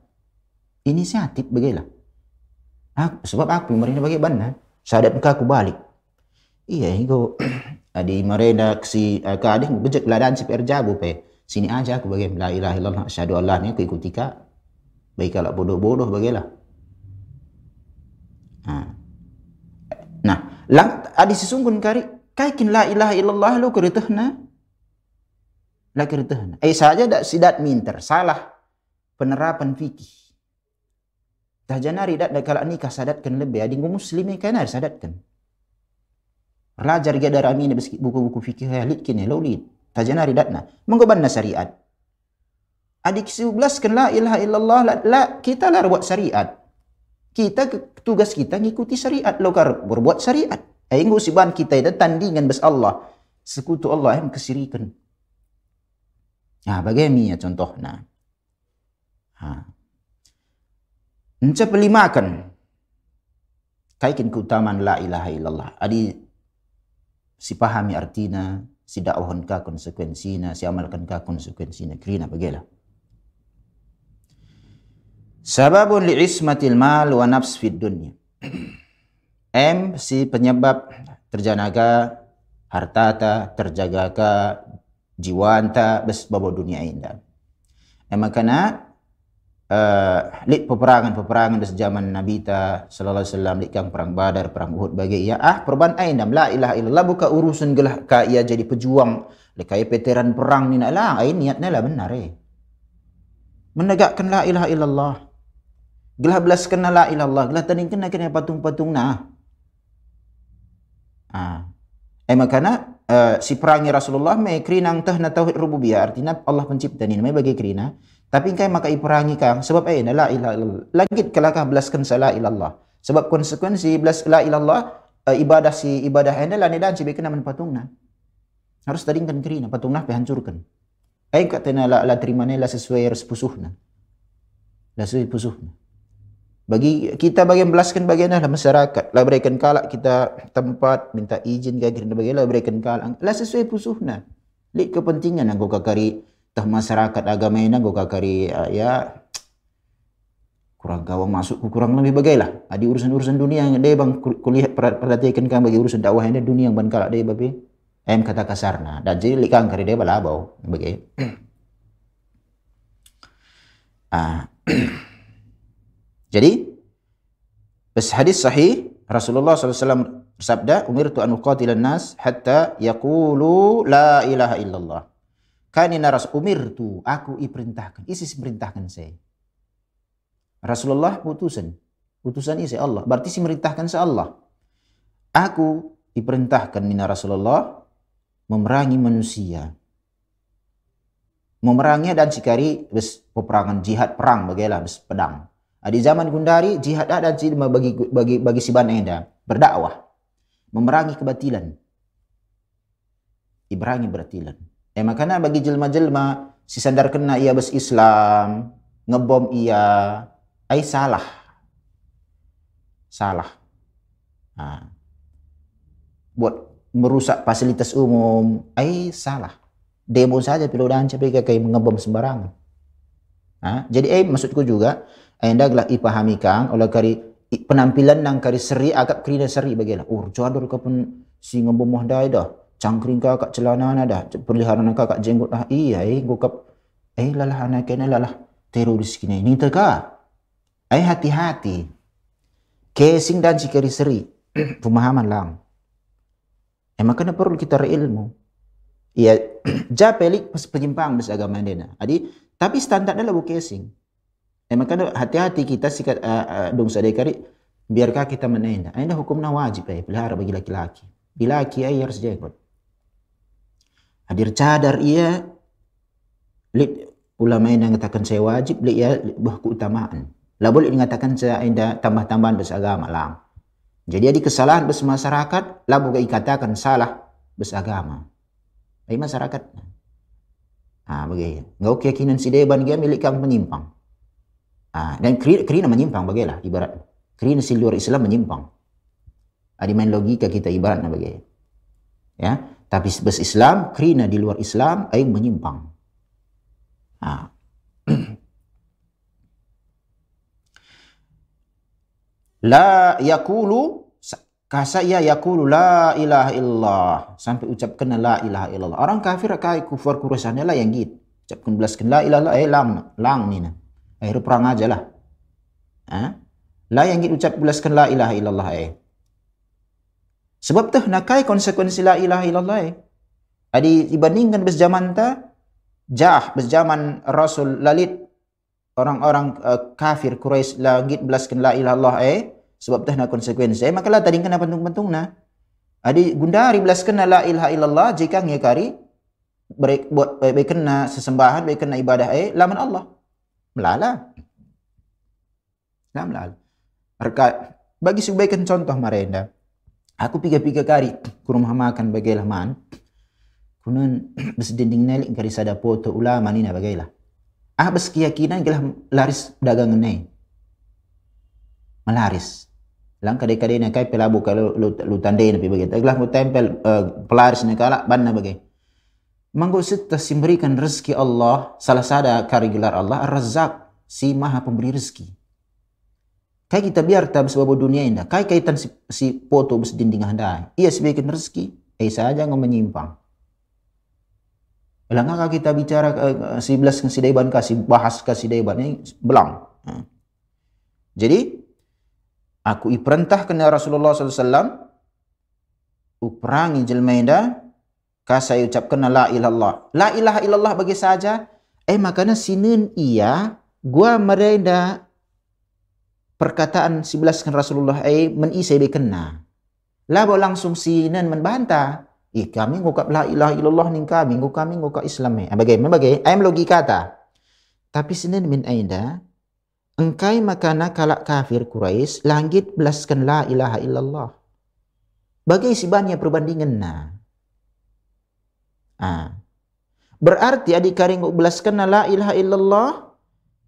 Inisiatif begela. Aku, sebab aku marina bagi bana. Sadat ka aku balik. Iya, itu adi marina si uh, ka ading bejek ladan si perjabu pe. Sini aja aku bagi la ilaha illallah asyhadu Allah ni aku ikuti ka. Baik kalau bodoh-bodoh bagilah. Ha. Nah, lang adi sesunggun kari kaikin la ilaha illallah lo keritahna. La keritahna. Eh saja dak sidat minter salah penerapan fikih. Dah janari dak kalau nikah sadatkan lebih adi muslim kan ada sadatkan. Rajar dia dari amin buku-buku fikih ya lit kini lo lit. Dah janari datna. Menggoban syariat. Adik sebelas kan la ilaha illallah la, la kita lah buat syariat. Kita tugas kita ngikuti syariat lo kar berbuat syariat. Ai ngusiban kita itu tandingan bes Allah. Sekutu Allah yang kesirikan. Nah, bagaimana contohnya? Ha. Encah pelimakan. Kaikin keutamaan la ilaha illallah. Adi si pahami artinya, si dakwahkan ka konsekuensinya, si amalkan ka konsekuensinya. Kerina bagilah. Sababun li ismatil mal wa nafs fid dunya. M si penyebab terjanaga harta ta terjaga ka jiwanta bes babo dunia indah. Emang karena uh, lit peperangan-peperangan di zaman Nabi ta sallallahu alaihi wasallam lit kang perang Badar, perang Uhud bagi ia ah perban aindam la ilaha illallah buka urusan gelah ka ia jadi pejuang. Lekai veteran perang ni nak lah ai niatnya lah benar eh. Menegakkan la ilaha illallah. Gelah belaskan la ilaha illallah gelah tandingkan kena patung-patung nah ah eh makana uh, si perangi Rasulullah mai krinang tah na tauhid rububiyah artinya Allah pencipta ni mai bagi krina tapi kai maka iperangi kang sebab eh la ilaha illallah. Lagi kelakah belaskan sala ilallah. Sebab konsekuensi belas la ilallah uh, ibadah si ibadah anda lah dan si kena menpatungna. Harus tadingkan kerina patungna hancurkan. Ai katena la la terima la sesuai res pusuhna. La sesuai pusuhna. Bagi kita bagian belaskan bagian lah masyarakat. Lah berikan kalak kita tempat minta izin ke kira bagian lah berikan kalak. Lah sesuai pusuhna. Lik kepentingan anggo kakari tah masyarakat agama ini go kakari uh, ya kurang gawang masuk kurang lebih bagailah. Adi ah, urusan-urusan dunia yang dia bang kuliah perhatikan kan bagi urusan dakwah ini dunia yang ban kala dia babi. Em kata kasarna dan jadi likang kari dia balabau bagai. Ah jadi Bes hadis sahih Rasulullah SAW bersabda, "Umirtu an uqatilan nas hatta yaqulu la ilaha illallah." Kani naras umir tu aku iperintahkan. Isi perintahkan saya. Rasulullah putusan. Putusan isi Allah. Berarti si merintahkan se Allah. Aku diperintahkan mina Rasulullah memerangi manusia. Memerangi dan sikari bes peperangan jihad perang bagilah bes pedang. Di zaman Gundari jihad ada dan bagi bagi bagi si enda berdakwah memerangi kebatilan. Iberangi beratilan. Eh makanya bagi jelma-jelma si sadar kena ia bes Islam, ngebom ia, ai salah. Salah. Nah. Buat merusak fasilitas umum, ai salah. Demo saja pilu dan kayak ngebom sembarangan. Nah, jadi eh maksudku juga anda gelah ipahami kang oleh kari penampilan nang kari seri agak kerina seri bagilah. Oh, jadul kapun si ngebom mah dah cangkring kau kat celana ada peliharaan kau kat jenggot ah iya eh gua kap eh lalah anak kena lalah teroris kini ni teka eh hati-hati. Casing dan cikari seri. Pemahaman lang eh makanya perlu kita ilmu. Iya japelik pas penyimpang bes agama dena adi tapi standar adalah bu casing. Eh makanya hati-hati kita sikat uh, uh, dong sadekari biarkah kita menenda anda hukumnya wajib eh pelihara bagi laki-laki. Bila laki ay harus jenggot hadir cadar ia ulama yang mengatakan saya wajib lit ya bah keutamaan. Lah boleh mengatakan saya ada tambah-tambahan bahasa agama lah. Jadi ada kesalahan bahasa masyarakat lah boleh dikatakan salah bahasa agama. Ai masyarakat. Ah begitu ngau keyakinan si deban dia milik kang menyimpang ah dan kerina menyimpang bagilah ibarat. Kerina si luar Islam menyimpang. Ada main logika kita ibarat nah bagaimana ya tapi sebes Islam, kerina di luar Islam, ay menyimpang. Ha. la yakulu kasa ya yakulu la ilaha illallah sampai ucapkan la ilaha illallah orang kafir kai kufur kurusannya lah yang gitu ucapkan belaskan la ilaha eh lang lang ni na akhir perang aja lah ha? la yang gitu ucap belaskan la ilaha illallah eh sebab tuh nakai konsekuensi la ilaha illallah. Adi dibandingkan bes zaman ta jah bes zaman rasul lalit orang-orang uh, kafir Quraisy langit belaskan la ilaha illallah eh sebab nak konsekuensi. Eh, maka lah tadi kena pentung-pentung na. Adi gundari belas kena la ilaha illallah jika ngekari baik buat baik kena sesembahan baik kena ibadah eh laman Allah. Melala. Lah melala. Reka, bagi sebaikkan contoh marenda aku piga-piga kari ke rumah makan bagailah man kunun besedinding nelik kari sada foto ulama ni bagailah. Ah bes keyakinan gelah laris dagangan ni melaris. Lang kadai-kadai na kai pelabu kalau lu, tandai na begitu aglah mu tempel uh, pelaris na kala ban na bagai manggo sitta memberikan rezeki Allah salah sada kari gelar Allah Ar-Razzaq si maha pemberi rezeki kai kita biar tab sebab dunia indah kai kaitan si, si foto bes dinding handai ia sebagai rezeki eh saja ngom menyimpang Lang kita bicara uh, si belas si daiban kasih bahas kasih daiban ini belang. Uh. Jadi Aku iperintahkan ya Rasulullah SAW uperangi jelmaida kasai ucapkan la ilallah. La ilaha illallah bagi saja. Eh makanya sinin iya gua mereda perkataan sebelaskan Rasulullah eh menisai bekena. Labo langsung sinin membantah. Eh kami ngukap la ilaha illallah ning kami, ngukap kami ngukap Islam eh. Bagaimana bagaimana? Ayam logika kata. Tapi sinin min aida Engkai makana kalak kafir Quraisy langit belaskan la ilaha illallah. Bagai si banyak perbandingan na. Ah. Berarti adik karing belaskan la ilaha illallah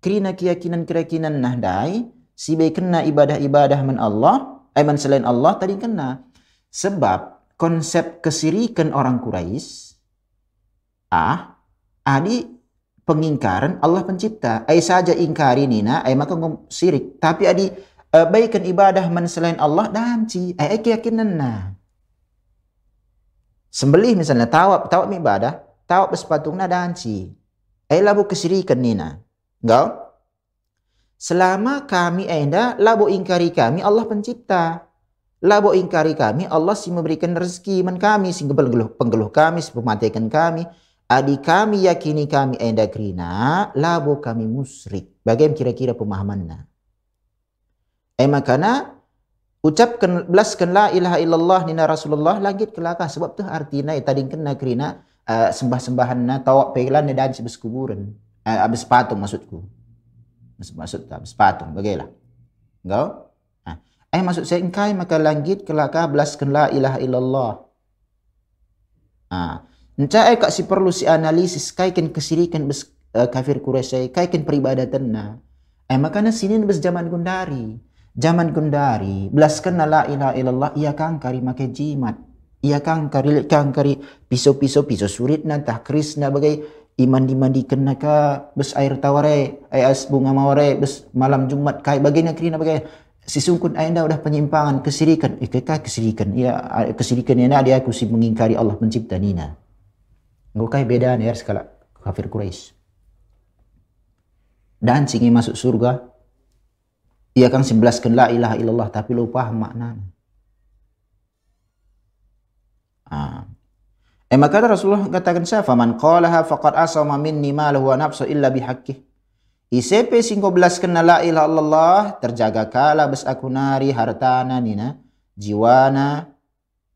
kerana keyakinan-keyakinan nahdai si baik kena ibadah-ibadah men Allah, aiman selain Allah tadi kena. Sebab konsep kesirikan orang Quraisy ah adi pengingkaran Allah pencipta. Ai saja ingkari nina, ai maka ngom sirik. Tapi adi uh, baikan ibadah man selain Allah danci. Ai keyakinan na. Sembelih misalnya tawab, tawab ibadah, tawab sepatung na danci. Ai labu kesirikan nina. Engkau? Selama kami enda labu ingkari kami Allah pencipta. Labu ingkari kami Allah si memberikan rezeki man kami sehingga penggeluh, penggeluh kami si pematikan kami Adi kami yakini kami enda krina, labo kami musrik. Bagaimana kira-kira pemahamannya? Eh makana ucapkan belaskan la ilaha illallah nina Rasulullah langit kelakah sebab tu artinya tadi kena krina uh, sembah-sembahan na tawak pelan dan sebes kuburan. Uh, abis patung maksudku. Maksud maksud abis patung bagaimana? Engkau? Uh. Eh maksud saya engkai maka langit kelakah belaskan la ilaha illallah. Ah. Encak kak si perlu si analisis kaikin kesirikan bes uh, kafir Quraisy kaikin peribadatan na. Eh makanya sini bes zaman gundari. Zaman gundari belaskan la ilaha illallah ia kang kari make jimat. Ia kang kari kang kari pisau-pisau pisau surit na tah kris na bagai iman dimandi kena bes air taware ay as bunga maware bes malam Jumat kai baginya krina bagai sesungguhnya anda udah penyimpangan kesirikan eh kesirikan ya kesirikan ini dia aku si mengingkari Allah pencipta nina Engkau beda nih skala kafir Quraisy. Dan singi masuk surga, ia kan sebelaskan la ilaha illallah tapi lupa makna. Ah. Eh maka Rasulullah katakan saya, "Faman qalaha faqad asama minni malahu wa nafsu illa bihaqqih." ICP singko belaskan la ilaha illallah terjaga kala bes aku nari hartana nina jiwana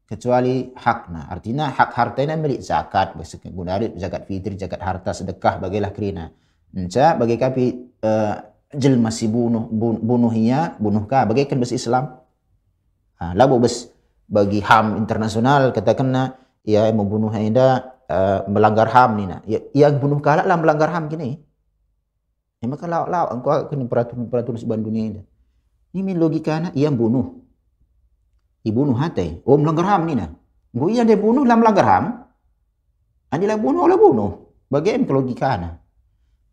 kecuali hakna. Artinya hak harta ini milik zakat. Gunari zakat fitri, zakat harta, sedekah bagilah kerina. Enca bagi kapi uh, jel masih bunuh bunuhnya bunuhkah bagaikan bes Islam. Ha, labu bes bagi HAM internasional katakan ya membunuh anda uh, melanggar HAM ni na. Ya, yang bunuh kalah lah melanggar HAM kini. Ya maka law engkau kena peraturan peraturan sebuah dunia ini. Ini logika na yang bunuh dibunuh hati. Oh melanggar HAM ni nah. Gua iya dia bunuh lah melanggar HAM. Andi lah bunuh lah bunuh. Bagaimana logika.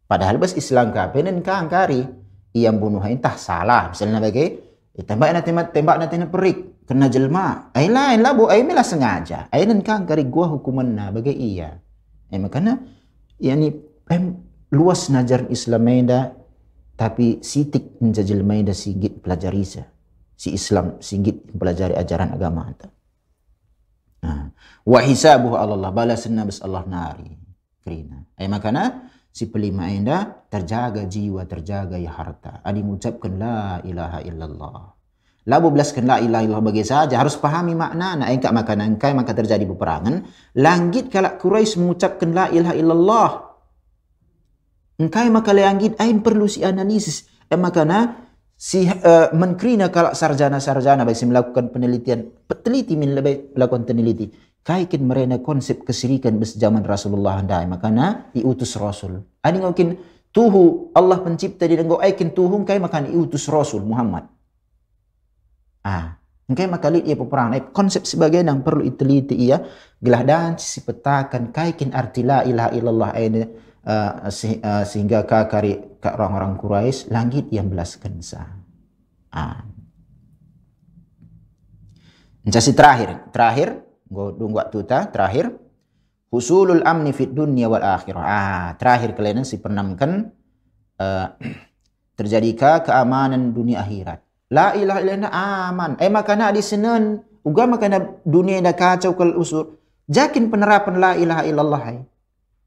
Padahal bas Islam ka penen ka angkari. Ia bunuh entah salah. Misalnya bagi Eh, tembak na tembak na perik kena jelma. Ai lain lah bu, ai mela sengaja. Ai nan kan kari gua hukuman na bagai iya. Eh makana yani em luas najar Islam eda tapi sitik menjajil maida sigit pelajari si Islam sigit pelajari ajaran agama anta. Nah, wa Allah balasan nabis Allah nari. Krina. Ay makana si pelima enda terjaga jiwa, terjaga ya harta. Adi mengucapkan la ilaha illallah. Labu belaskan la ilaha illallah bagi saja harus pahami makna na engkak makanan kai maka terjadi peperangan. Langit kalak Quraisy mengucapkan la ilaha illallah. Engkai maka langit ain perlu si analisis. Eh makana si uh, menkrina kalak sarjana-sarjana bagi melakukan penelitian, peneliti min lebih melakukan peneliti kaikin mereka konsep kesirikan bes Rasulullah handai makana diutus Rasul. Ani mungkin tuhu Allah pencipta di nenggo aikin tuhu kai makan diutus Rasul Muhammad. Ah, Engkai maka lihat ia peperangan. Eh, konsep sebagai yang perlu iteliti ia gelah dan si petakan kaikin arti la ilaha illallah ini uh, se, uh, sehingga kakari ka orang-orang Quraisy langit yang belaskan sah. Ah. Jadi terakhir, terakhir Go waktu ta terakhir husulul amni fit dunia wal akhirah. Ah, terakhir kalian si pernamkan uh, terjadikah keamanan dunia akhirat. La ilaha illallah aman. Eh makana di senen uga makana dunia dah kacau kal usur. Jakin penerapan la ilaha illallah hai.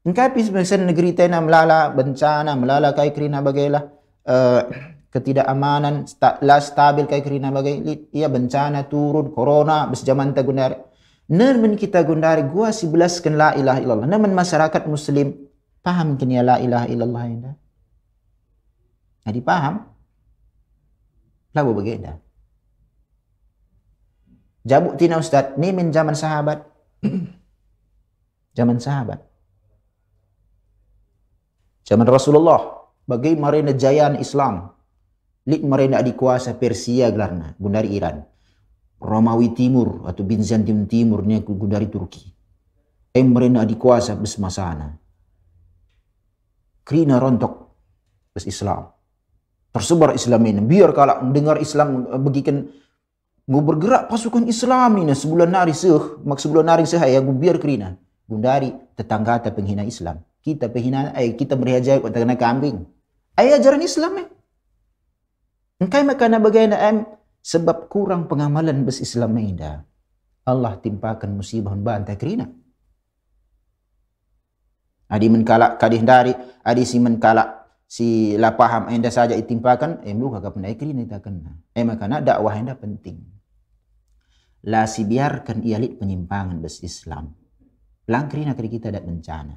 Engkai pis mesen negeri tena melala bencana, melala kai kerina bagailah uh, ketidakamanan, sta, la stabil kai kerina bagai ia bencana turun, corona, bes zaman tagunar Namun kita gundari gua si belaskan la ilaha illallah. Namun masyarakat muslim paham kini la ilaha illallah ini. Jadi paham? Lalu bagaimana? Jabuk tina Ustaz, ni min zaman sahabat. zaman sahabat. Zaman Rasulullah. Bagi marina jayaan Islam. Lik marina dikuasa Persia gelarna. Gundari Iran. Romawi Timur atau Bizantium Timur ni dari Turki. Em mereka dikuasa bes masana. Krina rontok bes Islam. Tersebar Islam ini. Biar kalau dengar Islam eh, bagikan Gue bergerak pasukan Islam ini sebulan nari seh, mak sebulan nari seh ya gue biar kerina. Gundari tetangga ta penghina Islam. Kita penghina, eh kita berhajat kau kena kambing. Ayah ajaran Islam eh. Engkai makana bagaimana em sebab kurang pengamalan bes Islam ida Allah timpakan musibah bantai kerina. Adi menkalak kadih dari adi si menkalak si la paham enda saja itimpakan eh lu kagak pernah kerina ita kena. Eh makana dakwah enda penting. La si biarkan ialit penyimpangan bes Islam. Langkrina kali kita ada bencana.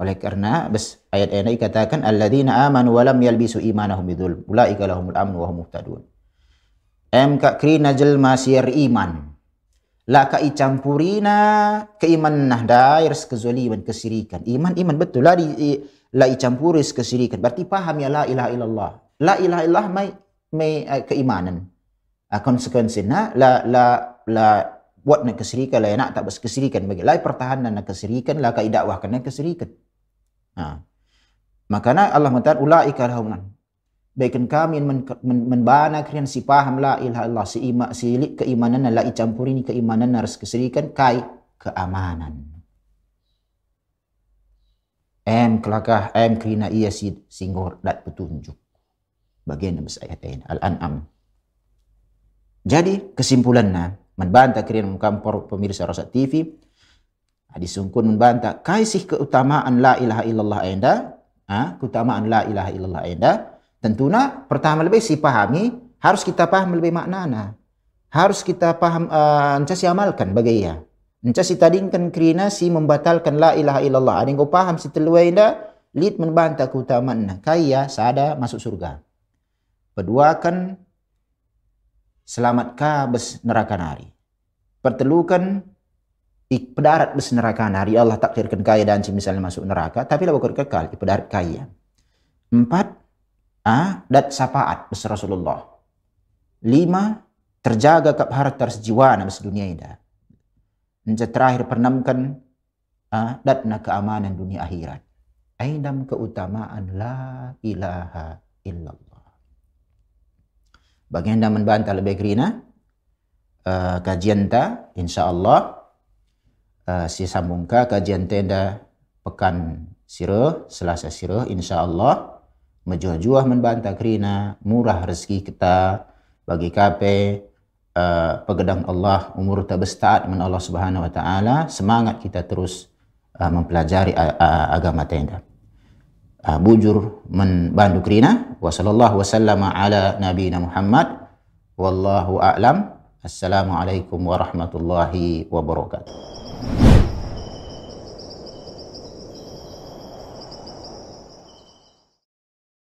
Oleh karena bes ayat ini katakan alladzina amanu wa lam yalbisu imanahum bidzul ulaika lahumul amnu wa hum muhtadun em ka krina jelma siar iman. La ka icampurina keiman nah dair kezaliman kesirikan. Iman iman betul. Lah di la icampuris kesirikan. Berarti paham ya la ilaha illallah. La ilaha illallah mai mai uh, keimanan. Uh, konsekuensinya la la la buat nak kesirikan la nak tak bas kesirikan bagi. La pertahanan nak kesirikan la ka dakwah kana kesirikan. Ha makana Allah mengatakan ulaika lahum Baikan kami menbana kalian si paham la ilaha illallah si ima si keimanan la icampuri ni keimanan harus keserikan kai keamanan. Em kelakah em krina ia si singgor dat petunjuk. Bagian dari ayat ini Al-An'am. Jadi kesimpulannya membantah kalian mengkampor pemirsa Rosat TV disungkun membantah kaisih keutamaan la ilaha illallah enda, ah, keutamaan la ilaha illallah enda, Tentunya pertama lebih si pahami harus kita paham lebih maknana. Harus kita paham uh, encah si amalkan bagi ia. Encah si tadingkan kerina si membatalkan la ilaha illallah. Ada yang kau paham si teluai indah, lid membantah keutamaan. Kaya sada masuk surga. Kedua kan selamat bes neraka nari. Pertelukan pedarat bes neraka nari. Allah takdirkan kaya dan si misalnya masuk neraka. Tapi lah bukan kekal, pedarat kaya. Empat, ah, dat sapaat bes Rasulullah. Lima, terjaga kap harta sejiwana bes dunia ini. Nja terakhir pernamkan ah, na keamanan dunia akhirat. Ainam keutamaan la ilaha illallah. bagi anda membantah lebih kerina uh, kajian ta insyaallah uh, si sambung ka kajian tenda pekan sirah selasa sirah insyaallah menjuah-juah membantah kerina murah rezeki kita bagi kape uh, pegedang Allah umur tabestaat men Allah Subhanahu wa taala semangat kita terus uh, mempelajari uh, uh, agama tenda. Uh, bujur men bandu kerina. Wa sallallahu wasallama ala nabiyina Muhammad. Wallahu a'lam. Assalamualaikum warahmatullahi wabarakatuh